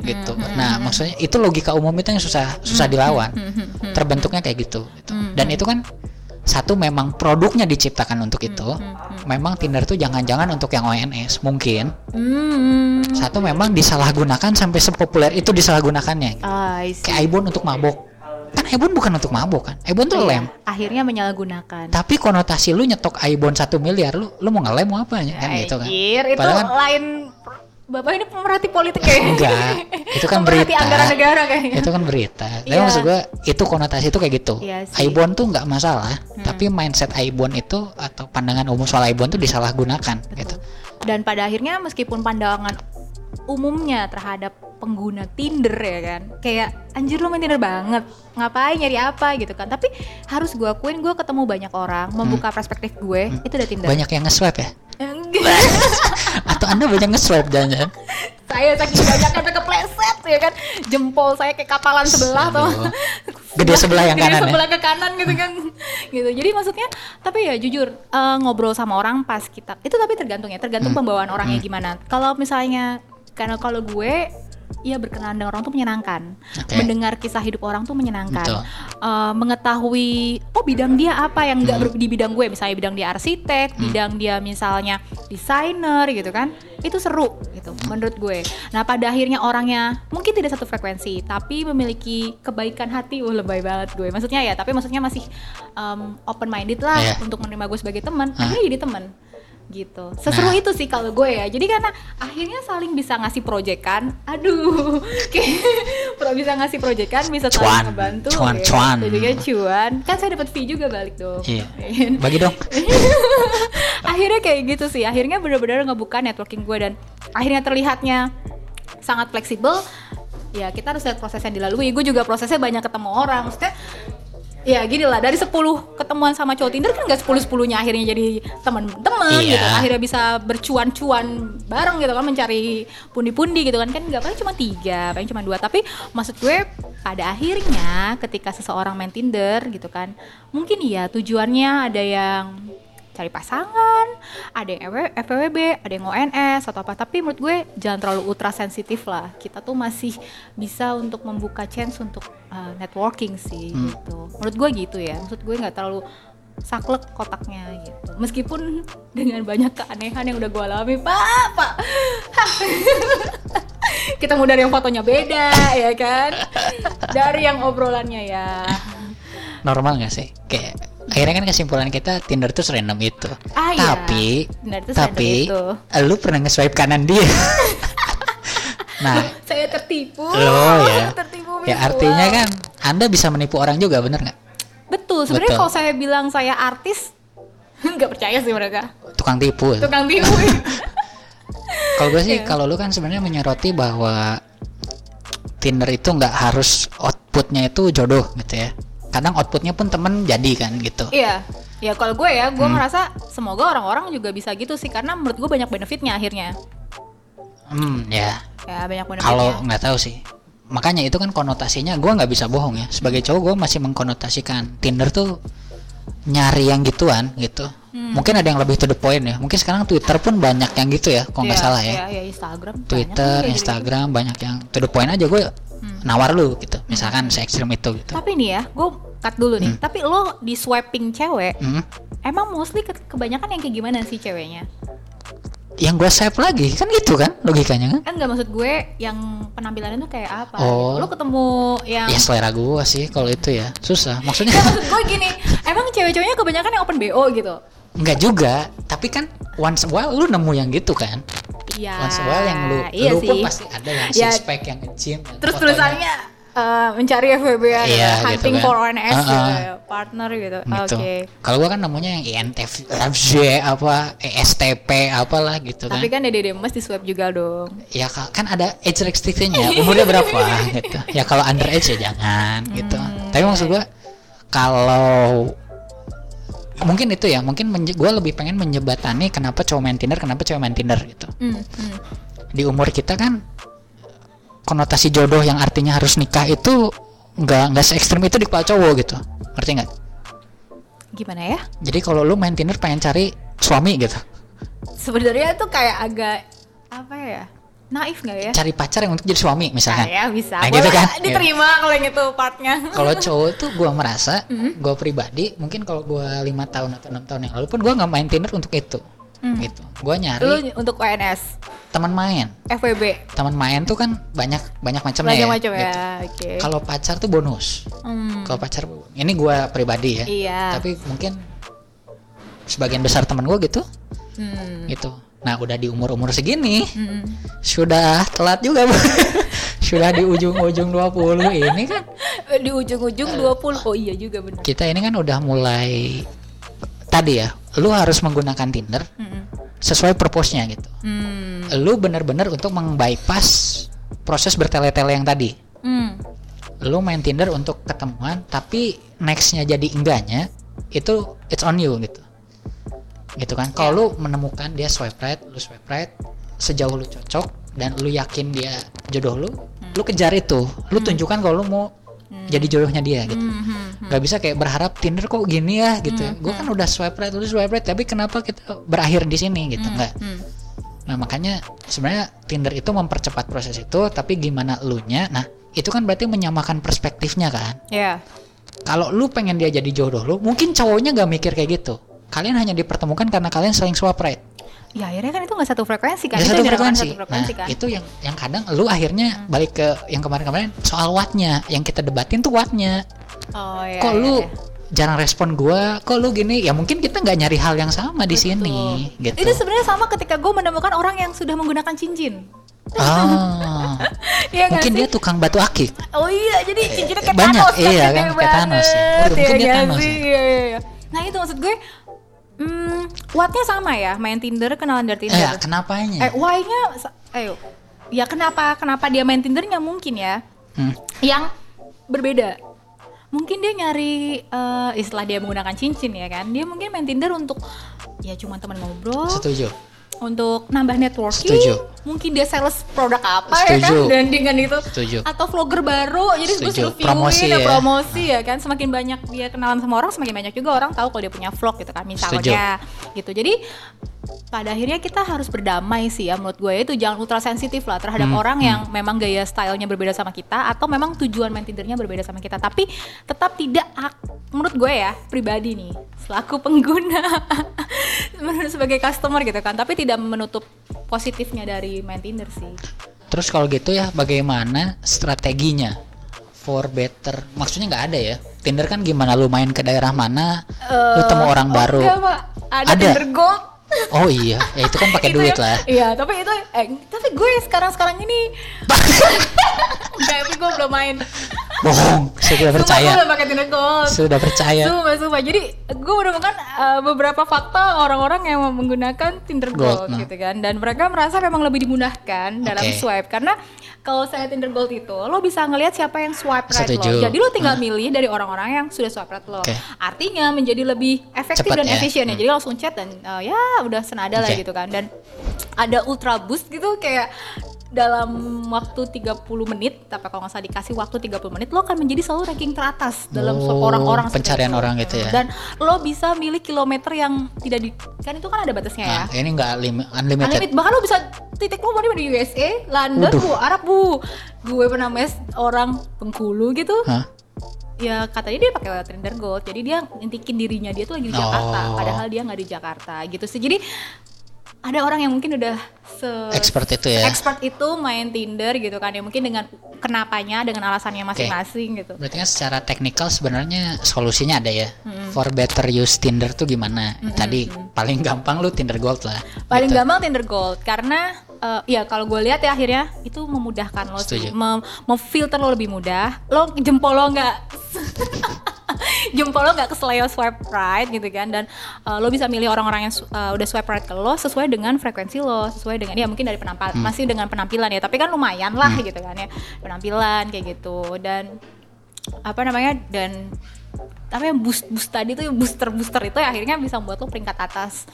gitu. Nah, maksudnya itu logika umum itu yang susah susah dilawan. Hmm, Terbentuknya kayak gitu. gitu. Dan itu kan satu memang produknya diciptakan untuk itu. Memang Tinder tuh jangan-jangan untuk yang ONS mungkin. Hmm. Satu memang disalahgunakan sampai sepopuler itu disalahgunakannya. Ah, I see. Kayak Ibon untuk mabok. Kan Ibon bukan untuk mabok kan. Ibon tuh Iya, lem. Akhirnya menyalahgunakan. Tapi konotasi lu nyetok Ibon satu miliar, lu lu mau ngelem mau apa ya? Kan gitu kan. Anjir, itu Padahal kan- lain Bapak ini pemerhati politik kayaknya. Enggak, itu kan Pemerhati berita. anggaran negara kayaknya. Itu kan berita. Tapi Iya. maksud gua itu konotasi itu kayak gitu. Hmm. Aibon tuh nggak masalah, tapi mindset Aibon itu atau pandangan umum soal Aibon tuh disalahgunakan gitu. Dan pada akhirnya meskipun pandangan umumnya terhadap pengguna Tinder ya kan kayak anjir lu main Tinder banget ngapain nyari apa gitu kan tapi harus gue akuin gue ketemu banyak orang membuka perspektif gue itu udah Tinder Hmm. Banyak yang nge-swipe ya? Enggak. Atau Anda banyak nge-swipe jangan saya saking banyak sampai kepleset ya kan jempol saya kayak kapalan sebelah tuh. Gede sebelah yang Gede kanan ya? sebelah ke kanan gitu kan gitu jadi maksudnya tapi ya jujur eh, ngobrol sama orang pas kita itu tapi tergantung ya tergantung Hmm. pembawaan orangnya gimana kalau misalnya karena kalau gue ya berkenalan dengan orang tuh menyenangkan. Oke. mendengar kisah hidup orang tuh menyenangkan. Betul. Eh, mengetahui oh bidang dia apa yang Hmm. nggak ber- di bidang gue. Misalnya bidang dia arsitek bidang dia misalnya desainer gitu kan. Itu seru gitu menurut gue. Nah pada akhirnya orangnya mungkin tidak satu frekuensi tapi memiliki kebaikan hati. Wah lebay banget gue. Maksudnya ya tapi maksudnya masih open minded lah Iya. untuk menerima gue sebagai teman. Hah? akhirnya jadi teman gitu seseru Nah. itu sih kalau gue ya jadi karena akhirnya saling bisa ngasih proyekan aduh kayak pro bisa ngasih proyekan bisa saling Cuan. ngebantu Cuan, ya. cuan. Jadinya cuan kan saya dapat fee juga balik dong Iya. Bagi dong. akhirnya kayak gitu sih akhirnya benar-benar ngebuka networking gue dan akhirnya terlihatnya sangat fleksibel ya kita harus lihat proses yang dilalui gue juga prosesnya banyak ketemu orang maksudnya ya gini lah. Dari 10 ketemuan sama cowok Tinder kan gak 10 10 nya akhirnya jadi teman-teman Iya. gitu akhirnya bisa bercuan-cuan bareng gitu kan mencari pundi-pundi gitu kan. Kan nggak paling cuma tiga paling cuma dua. Tapi maksud gue pada akhirnya ketika seseorang main Tinder gitu kan mungkin iya tujuannya ada yang cari pasangan, ada yang FW FWB, ada yang ONS atau apa. Tapi menurut gue jangan terlalu ultra sensitif lah. Kita tuh masih bisa untuk membuka chance untuk uh, networking sih gitu. Menurut gue gitu ya. Maksud gue nggak terlalu saklek kotaknya gitu. Meskipun dengan banyak keanehan yang udah gue alami, Pak, Pak. Kita mau dari yang fotonya beda ya kan. Dari yang obrolannya ya. Normal gak sih? Kayak akhirnya kan kesimpulan kita Tinder tuh serandom itu. Ah, iya. tapi tuh tapi serandom lu pernah nge-swipe kanan dia. nah, Saya tertipu. lo ya. tertipu Ya artinya kan Anda bisa menipu orang juga, bener nggak? Betul, sebenarnya kalau saya bilang saya artis nggak percaya sih mereka. Tukang tipu. Tukang tipu. Kalau gue sih, Iya. kalau lu kan sebenarnya menyoroti bahwa Tinder itu nggak harus outputnya itu jodoh gitu ya. Kadang outputnya pun temen jadi kan gitu. iya. Ya kalau gue ya, Hmm. gue ngerasa semoga orang-orang juga bisa gitu sih karena menurut gue banyak benefitnya akhirnya. Hmm, ya. Ya banyak benefitnya. Kalau nggak tahu sih. Makanya itu kan konotasinya gue nggak bisa bohong ya. Sebagai cowok gue masih mengkonotasikan Tinder tuh nyari yang gituan gitu. Hmm. Mungkin ada yang lebih to the point ya. Mungkin sekarang Twitter pun banyak yang gitu ya, kalau nggak Iya, salah ya. Iya, iya, Instagram. banyak Twitter, kayak Instagram banyak yang to the point aja gue Hmm. nawar lu gitu. Misalkan se ekstrim itu gitu. Tapi nih ya, gue cut dulu nih. Tapi lo di swiping cewek, Hmm. emang mostly ke- kebanyakan yang kayak gimana sih ceweknya? Yang gue save lagi kan gitu kan logikanya kan? Kan nggak maksud gue yang penampilannya tuh kayak apa? Oh. Lo ketemu yang Ya selera gue sih kalau itu ya susah. Maksudnya Ya, maksud gue gini, emang cewek-ceweknya kebanyakan yang open BO gitu. nggak juga. Tapi kan once a while lu nemu yang gitu kan? Iya. Once a while yang lu, iya lu pun pasti ada yang Ya, six pack yang yang Terus tulisannya eh, mencari FWB ya, Iya, gitu hunting kan. for Uh-uh. gitu ya, partner gitu. gitu. Oke. Kalau gua kan namanya yang INTJ apa ESTP apalah gitu kan. Tapi kan Dede Demes di swab juga dong. ya ka- kan ada age restrictionnya umurnya berapa gitu. Ya kalau under age ya jangan gitu. Hmm, Tapi maksud gua kalau mungkin itu ya mungkin gua lebih pengen menjebatani kenapa cowok main Tinder kenapa cewek main Tinder gitu. Hmm, hmm. Di umur kita kan konotasi jodoh yang artinya harus nikah itu nggak nggak se ekstrim itu di kepala cowok gitu. Ngerti nggak? Gimana ya? Jadi kalau lu main Tinder pengen cari suami gitu. Sebenarnya tuh kayak agak apa ya? Naif nggak ya? Cari pacar yang untuk jadi suami Nah, misalkan ya bisa. Nah, Boleh gitu kan? diterima kalau yang itu partnya. Kalau cowok tuh gua merasa Mm-hmm. gua pribadi mungkin kalau gua lima tahun atau enam tahun yang lalu pun gua nggak main Tinder untuk itu Mm. gitu. Gua lu nyari untuk ONS teman main. FWB teman main tuh kan banyak banyak macamnya ya macam-macam ya gitu. oke. Kalau pacar tuh bonus. Hmm, kalau pacar ini gua pribadi ya. Iya. Tapi mungkin sebagian besar teman gua gitu. Hmm, gitu nah udah di umur umur segini hmm. sudah telat juga Bu. sudah di ujung-ujung 20 ini kan di ujung-ujung 20 oh iya juga benar kita ini kan udah mulai tadi ya lu harus menggunakan Tinder Hmm, sesuai purpose-nya gitu hmm. lu bener-bener untuk mengbypass proses bertele-tele yang tadi Hmm. lu main Tinder untuk ketemuan tapi nextnya jadi enggaknya itu it's on you gitu gitu kan. Kalau lu menemukan dia swipe right lu swipe right sejauh lu cocok dan lu yakin dia jodoh lu lu kejar itu. Lu tunjukkan kalau lu mau jadi jodohnya dia gitu. Hmm, hmm. nggak bisa kayak berharap Tinder kok gini ya? gitu. Gue kan udah swipe right lu swipe right tapi kenapa kita berakhir di sini gitu? Nggak. Hmm. Nah makanya sebenarnya Tinder itu mempercepat proses itu, tapi gimana elunya? Nah itu kan berarti menyamakan perspektifnya kan. ya Kalau lu pengen dia jadi jodoh lu, mungkin cowoknya gak mikir kayak gitu. Kalian hanya dipertemukan karena kalian saling swipe right. ya akhirnya kan itu nggak satu frekuensi kan Ya, Itu satu frekuensi. satu frekuensi Nah kan itu yang yang kadang lu akhirnya balik ke yang kemarin-kemarin soal wattnya. Yang kita debatin tuh wattnya. oh iya Kok iya, lu iya. jarang respon gua? Kok lu gini? Ya mungkin kita nggak nyari hal yang sama di sini, gitu. Itu sebenarnya sama ketika gue menemukan orang yang sudah menggunakan cincin. Ah, Iya nggak mungkin sih? dia tukang batu akik. Oh iya, jadi cincinnya kayak banyak, Thanos kan, iya kan, kayak Thanos ya. Waduh, mungkin dia Thanos sih? ya. Iya, iya, iya. Nah itu maksud gue, hmm, wattnya sama ya, main Tinder, kenalan dari Tinder. Eh, kenapanya? Eh, why-nya, ayo, ya kenapa kenapa dia main Tindernya mungkin ya, Hmm. yang berbeda. Mungkin dia nyari eh, istilah dia menggunakan cincin ya kan, dia mungkin main Tinder untuk ya cuma teman ngobrol, Setuju. Untuk nambah networking Setuju. mungkin dia sales produk apa ya kan Setuju. dan dengan itu Setuju. atau vlogger baru jadi gue Setuju. suruh Promosi ya, ya. promosi ya kan semakin banyak dia kenalan sama orang semakin banyak juga orang tahu kalau dia punya vlog gitu kan misalnya gitu jadi pada akhirnya kita harus berdamai sih ya menurut gue itu jangan ultra sensitif lah terhadap Hmm, orang yang memang gaya stylenya berbeda sama kita atau memang tujuan main Tindernya berbeda sama kita tapi tetap tidak ak- menurut gue ya pribadi nih selaku pengguna menurut sebagai customer gitu kan tapi tidak menutup positifnya dari main Tinder sih Terus kalau gitu ya bagaimana strateginya for better? Maksudnya nggak ada ya? Tinder kan gimana lu main ke daerah mana, lu Eh, temu orang oh baru. Pak. ada, Ada. Tinder Gold Oh iya, ya itu kan pakai duit ya- lah. Iya, tapi itu eh tapi gue sekarang sekarang ini Enggak, tapi gue belum main. Bohong, saya tidak Sumpah, percaya. pakai Tinder Gold. Sudah percaya. Sumpah, sumpah. Jadi gue menemukan uh, beberapa fakta orang-orang yang menggunakan Tinder Gold, Gold, nah. gitu kan. Dan mereka merasa memang lebih dimudahkan dalam swipe karena kalau saya Tinder Gold itu lo bisa ngelihat siapa yang swipe right Setuju. lo. Jadi lo tinggal milih dari orang-orang yang sudah swipe right lo. Oke. Artinya menjadi lebih efektif Cepat dan ya. efisien ya. Hmm. Jadi langsung chat dan uh, ya udah senada lah Oke. gitu kan. Dan ada ultra boost gitu kayak dalam waktu 30 menit, tapi kalau nggak salah dikasih waktu 30 menit, lo akan menjadi selalu ranking teratas dalam Oh, orang-orang pencarian orang gitu ya. Dan lo bisa milih kilometer yang tidak di kan itu kan ada batasnya ya. Nah, ini nggak lim- unlimited. Unlimited. Bahkan lo bisa titik lo mau di USA, London, Waduh. bu, Arab bu. Gue pernah mes orang Bengkulu gitu. Hah? Ya katanya dia pakai Tinder Gold. Jadi dia ngintikin dirinya dia tuh lagi di Oh. Jakarta, padahal dia nggak di Jakarta gitu sih. Jadi ada orang yang mungkin udah se Expert itu ya. expert itu main Tinder gitu kan ya mungkin dengan kenapanya dengan alasannya masing-masing gitu. Berarti kan secara teknikal sebenarnya solusinya ada ya. For better use Tinder tuh gimana? Tadi paling gampang lu Tinder Gold lah. Paling gitu. gampang Tinder Gold karena eh, ya kalau gue lihat ya akhirnya itu memudahkan lo Setuju. mem- memfilter lo lebih mudah. Lo jempol lo nggak jempol lo nggak keseleo swipe right gitu kan dan eh, lo bisa milih orang-orang yang eh, udah swipe right ke lo sesuai dengan frekuensi lo sesuai dengan ya mungkin dari penampil Hmm. masih dengan penampilan ya tapi kan lumayan lah gitu kan ya penampilan kayak gitu dan apa namanya dan apa yang boost boost tadi tuh booster booster itu ya akhirnya bisa membuat lo peringkat atas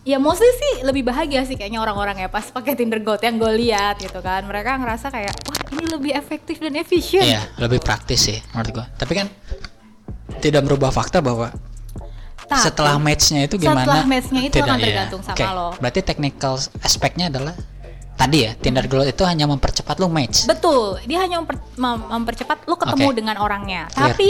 ya mostly sih lebih bahagia sih kayaknya orang-orang ya pas pakai Tinder Gold yang gue lihat gitu kan mereka ngerasa kayak wah ini lebih efektif dan efisien Iya, lebih praktis sih menurut gua. Tapi kan tidak merubah fakta bahwa Tapi, setelah matchnya itu gimana? setelah matchnya itu akan Tidak, ya. tergantung sama Oke, lo. Berarti technical aspeknya adalah tadi ya Tinder Gold itu hanya mempercepat lu match. Betul, dia hanya memper- mem- mempercepat lo ketemu Oke. dengan orangnya. Clear. Tapi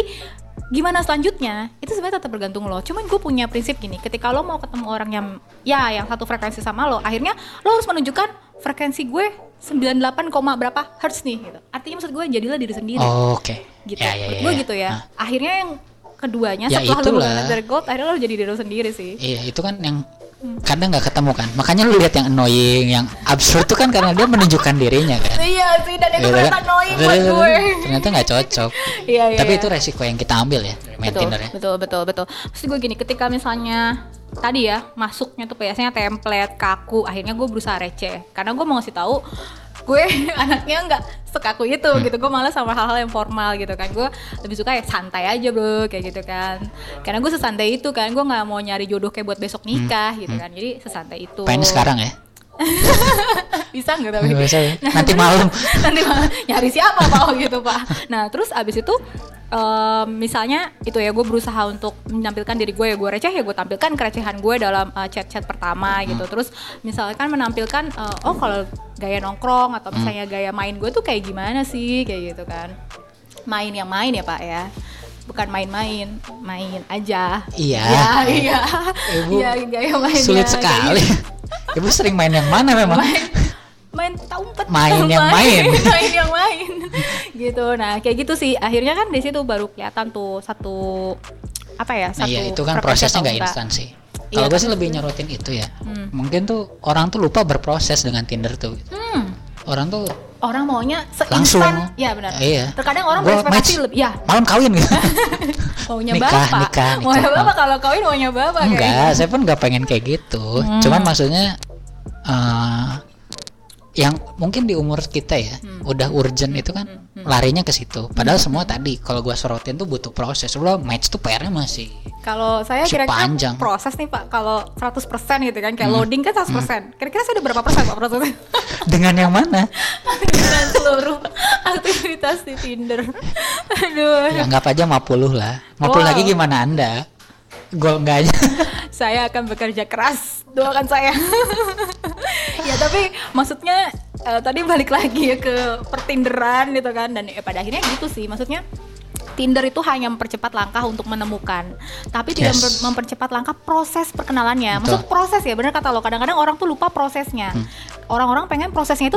gimana selanjutnya? Itu sebenarnya tetap bergantung lo. Cuman gue punya prinsip gini, ketika lo mau ketemu orang yang ya yang satu frekuensi sama lo, akhirnya lo harus menunjukkan frekuensi gue 98, koma berapa hertz nih gitu. Artinya maksud gue jadilah diri sendiri Oh, Oke. gitu. Ya, ya, ya, gue ya. gitu ya. Nah, Akhirnya yang keduanya Ya, setelah itulah. menggunakan Tinder Gold, akhirnya lo jadi diri lo sendiri sih. Iya itu kan yang kadang nggak ketemu kan. Makanya lu lihat yang annoying, yang absurd tuh kan karena dia menunjukkan dirinya kan. Iya sih, dan itu ternyata annoying buat gue. Ternyata nggak cocok. Iya, iya. Tapi iya. itu resiko yang kita ambil ya main betul, Tinder ya. betul betul betul Maksud gue gini ketika misalnya tadi ya masuknya tuh biasanya template kaku akhirnya gue berusaha receh karena gue mau ngasih tahu gue anaknya nggak sekaku itu Hmm. gitu. Gue malah sama hal-hal yang formal gitu kan. Gue lebih suka ya santai aja bro kayak gitu kan. Karena gue sesantai itu kan. Gue nggak mau nyari jodoh kayak buat besok nikah gitu kan. Jadi sesantai itu. Hmm. Pengen sekarang ya. bisa nggak tapi? Bisa ya. Nanti malam. nanti malah nyari siapa pak? Gitu pak. Nah terus abis itu em, misalnya itu ya gue berusaha untuk menampilkan diri gue ya gue receh ya gue tampilkan kerecehan gue dalam eh, chat-chat pertama gitu. Terus misalkan menampilkan eh, oh kalau gaya nongkrong atau misalnya gaya main gue tuh kayak gimana sih? Kayak gitu kan. Main yang main ya pak ya. Bukan main-main main aja. Iya. ya, iya. Ibu iya gaya mainnya Sulit sekali. Ibu sering main yang mana memang? main main umpet Main yang main. main yang main gitu nah kayak gitu sih akhirnya kan di situ baru kelihatan tuh satu apa ya Nah, satu iya itu kan prosesnya nggak instan sih. Iya, Kalau gue kan sih lebih maksudnya- nyorotin itu ya. Hmm. Mungkin tuh orang tuh lupa berproses dengan Tinder tuh. Hmm, Orang tuh orang maunya Langsung. seinstan ya benar Iya. terkadang orang berekspektasi lebih ya malam kawin gitu. maunya Nikah, bapak nikah, nikah. maunya bapak kalau kawin maunya bapak Enggak, kayaknya. saya pun nggak pengen kayak gitu. Hmm. Cuman maksudnya eh yang mungkin di umur kita ya Hmm. udah urgent itu kan larinya ke situ. Padahal semua tadi kalau gua sorotin tuh butuh proses. Lo match tuh PR-nya masih Kalau saya kira-kira. Hmm. proses nih Pak, kalau 100% gitu kan, kayak loading kan 100%. Kira-kira saya udah berapa persen Pak prosesnya? dengan yang mana? Dengan seluruh aktivitas di Tinder. Aduh. Ya, anggap aja 50 lah. 50 Wow. lagi gimana Anda? Gol enggak aja. saya akan bekerja keras doakan saya ya tapi maksudnya eh, tadi balik lagi ya ke pertinderan gitu kan dan ya, pada akhirnya gitu sih maksudnya Tinder itu hanya mempercepat langkah untuk menemukan, tapi tidak Yes. memper- mempercepat langkah proses perkenalannya. Betul. Maksud proses ya, benar kata lo. Kadang-kadang orang tuh lupa prosesnya. Hmm. Orang-orang pengen prosesnya itu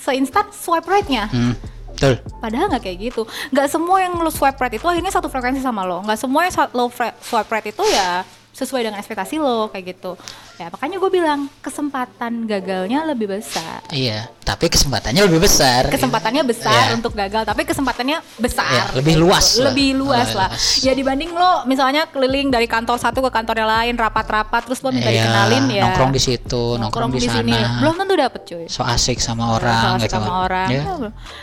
seinstan swipe right-nya. Hmm, betul. Padahal nggak kayak gitu. Nggak semua yang lo swipe right itu akhirnya satu frekuensi sama lo. Nggak semua yang lo swipe right itu ya sesuai dengan ekspektasi lo kayak gitu. Ya makanya gue bilang kesempatan gagalnya lebih besar. Iya, tapi kesempatannya lebih besar. Kesempatannya besar Iya. untuk gagal, tapi kesempatannya besar. Iya, lebih luas gitu. lah. Lebih luas Lebih lah. luas. Ya dibanding lo misalnya keliling dari kantor satu ke kantor yang lain, rapat-rapat, terus lo minta Iya, dikenalin ya. nongkrong di situ, nongkrong, di, sini. sana. Belum tentu dapet cuy. So asik sama orang Salah gitu. sama orang Ya.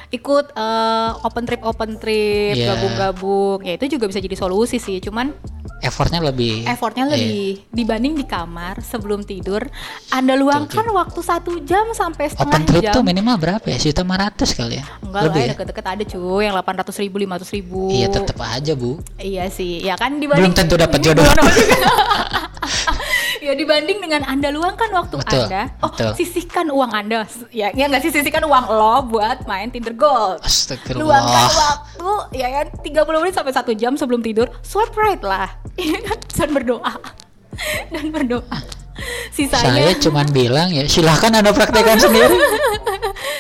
ikut eh, open trip open trip Iya. gabung-gabung ya itu juga bisa jadi solusi sih cuman Effortnya lebih. effortnya Iya. lebih dibanding di kamar sebelum tidur anda luangkan waktu satu jam sampai setengah Open trip jam tuh minimal berapa ya? Sejuta lima ratus kali ya? enggak lah lebih ya ya? deket-deket ada cuy yang 800 ribu 500 ribu Iya tetap aja bu. Iya sih, ya kan dibanding Belum tentu dapat jodoh. Belum ya dibanding dengan anda luangkan waktu Betul, anda, oh betul. sisihkan uang anda, ya ya nggak sih sisihkan uang lo buat main Tinder Gold. Astagfirullah. Luangkan waktu ya kan 30 menit sampai satu jam sebelum tidur, swipe right lah, Iya kan? dan berdoa dan berdoa. Sisanya Saya cuman bilang ya silahkan anda praktekkan sendiri.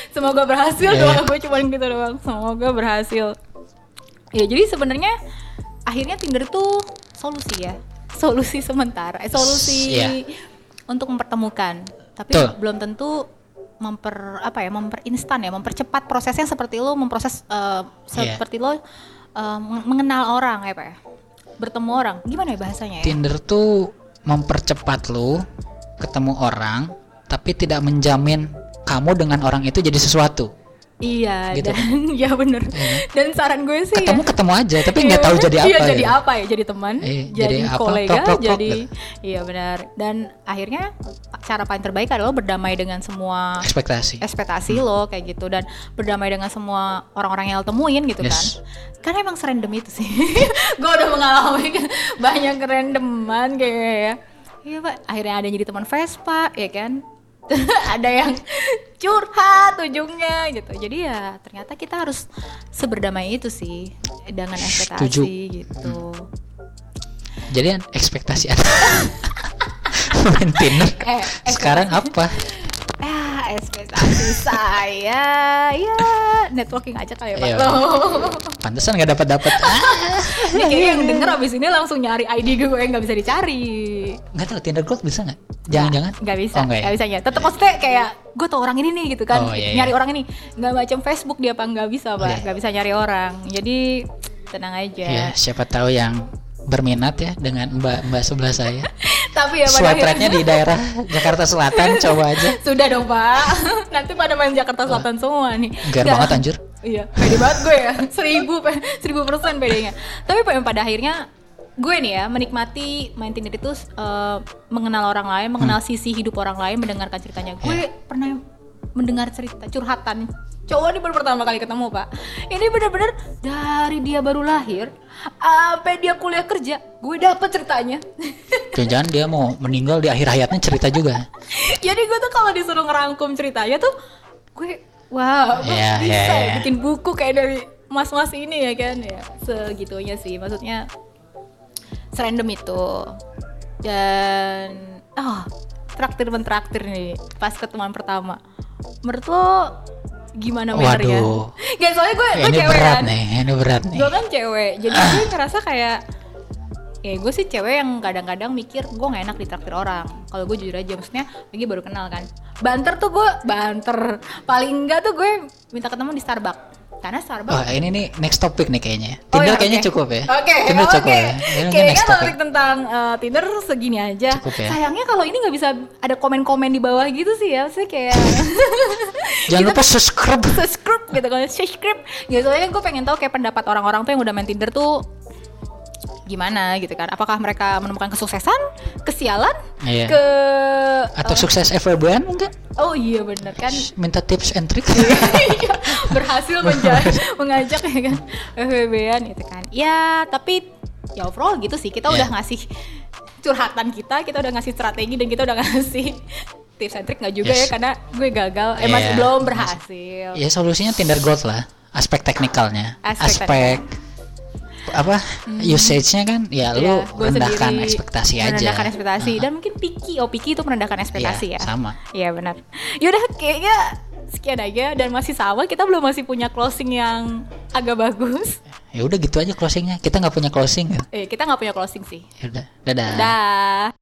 semoga berhasil Iya. doa gue cuma gitu doang semoga berhasil ya jadi sebenarnya akhirnya Tinder tuh solusi ya solusi sementara eh, solusi Iya. untuk mempertemukan tapi Betul. belum tentu memper apa ya memperinstan ya mempercepat prosesnya seperti lo memproses Iya. seperti lo eh, meng- mengenal orang ya pak ya bertemu orang gimana ya bahasanya ya Tinder tuh mempercepat lu ketemu orang, tapi tidak menjamin kamu dengan orang itu jadi sesuatu. Iya Gitu. dan ya bener dan saran gue sih ya, Ketemu ketemu aja, tapi nggak Iya, tahu jadi apa. Iya, jadi gitu. apa ya? Jadi teman, Iya, jadi, jadi apa? kolega, jadi gitu. iya benar. Dan akhirnya cara paling terbaik adalah berdamai dengan semua Ekspektasi. ekspektasi Hmm. lo kayak gitu dan berdamai dengan semua orang-orang yang lo temuin gitu Yes. kan. Karena emang serandom itu sih. gue udah mengalami banyak kerandoman kayaknya ya. Iya pak, akhirnya ada yang jadi teman Vespa, ya kan? ada yang curhat ujungnya gitu. Jadi ya ternyata kita harus seberdamai itu sih dengan ekspektasi Setuju. gitu. Jadi ekspektasi Tinder Eh, sekarang apa? Ah, ekspektasi saya ya networking aja kali ya Pak. Iya. Loh. Pantesan nggak dapat dapat. Ah, Ini kayaknya yang denger abis ini langsung nyari ID gue nggak bisa dicari. nggak tahu Tinder Gold bisa nggak? Jangan-jangan? Nggak bisa, Oh, nggak ya? nggak bisa ya. Tetap maksudnya kayak gue tau orang ini nih gitu kan, Oh, iya, iya. nyari orang ini nggak macam Facebook dia apa nggak bisa pak, Iya. nggak bisa nyari orang. Jadi tenang aja. Ya, siapa tahu yang berminat ya dengan mbak-mbak sebelah saya. Tapi ya pada akhirnya- di daerah Jakarta Selatan coba aja. Sudah dong pak, nanti pada main Jakarta Selatan semua nih. Nggak. banget anjir. Iya, pede banget gue ya, seribu, seribu persen pedenya. Tapi pa- pada akhirnya gue nih ya menikmati main Tinder itu eh, mengenal orang lain, mengenal sisi hidup orang lain, mendengarkan ceritanya. Gue pernah mendengar cerita curhatan cowok ini baru pertama kali ketemu pak. Ini bener-bener dari dia baru lahir sampai dia kuliah kerja, gue dapet ceritanya. Jangan-jangan dia mau meninggal di akhir hayatnya cerita juga. Jadi gue tuh kalau disuruh ngerangkum ceritanya tuh gue wow gue Iya, bisa iya, ya iya. bikin buku kayak dari mas-mas ini ya kan ya segitunya sih maksudnya serandom itu dan ah traktir mentraktir nih pas ketemuan pertama menurut lo gimana mannernya? Waduh. Gak soalnya gue gue ini cewek berat kan nih, ini berat nih. gue kan cewek jadi gue ngerasa kayak ya gue sih cewek yang kadang-kadang mikir gue nggak enak ditraktir orang kalau gue jujur aja maksudnya lagi baru kenal kan banter tuh gue banter paling enggak tuh gue minta ketemu di Starbucks karena Starbucks Wah ini nih next topic nih kayaknya. Oh, Tinder ya, kayaknya oke. cukup ya. Oke, Tinder oke. cukup ya. Ini Kayaknya next topic. topik tentang eh, Tinder segini aja. Cukup ya. Sayangnya kalau ini nggak bisa ada komen-komen di bawah gitu sih ya, sih kayak Jangan lupa subscribe. subscribe gitu kan, subscribe. Ya soalnya gue pengen tahu kayak pendapat orang-orang tuh yang udah main Tinder tuh gimana gitu kan? Apakah mereka menemukan kesuksesan, kesialan, Iya. ke Atau sukses FWB mungkin? oh iya bener kan Minta tips and trick. Iya, berhasil menja- mengajak ya kan FWB-an gitu kan ya tapi ya overall gitu sih kita Iya. udah ngasih curhatan kita kita udah ngasih strategi dan kita udah ngasih tips and trick nggak juga Yes. ya karena gue gagal eh masih Iya. belum berhasil ya solusinya Tinder Gold lah. Aspek teknikalnya. Aspek Aspek, apa usage-nya kan ya lu Ya, gue rendahkan sendiri ekspektasi aja. merendahkan ekspektasi dan mungkin picky oh picky itu merendahkan ekspektasi Iya, ya sama. Iya benar. Yaudah kayaknya sekian aja dan masih sama kita belum masih punya closing yang agak bagus. Ya udah gitu aja closingnya. Kita nggak punya closing. ya. Eh kita nggak punya closing sih. Ya udah, dadah. Dah.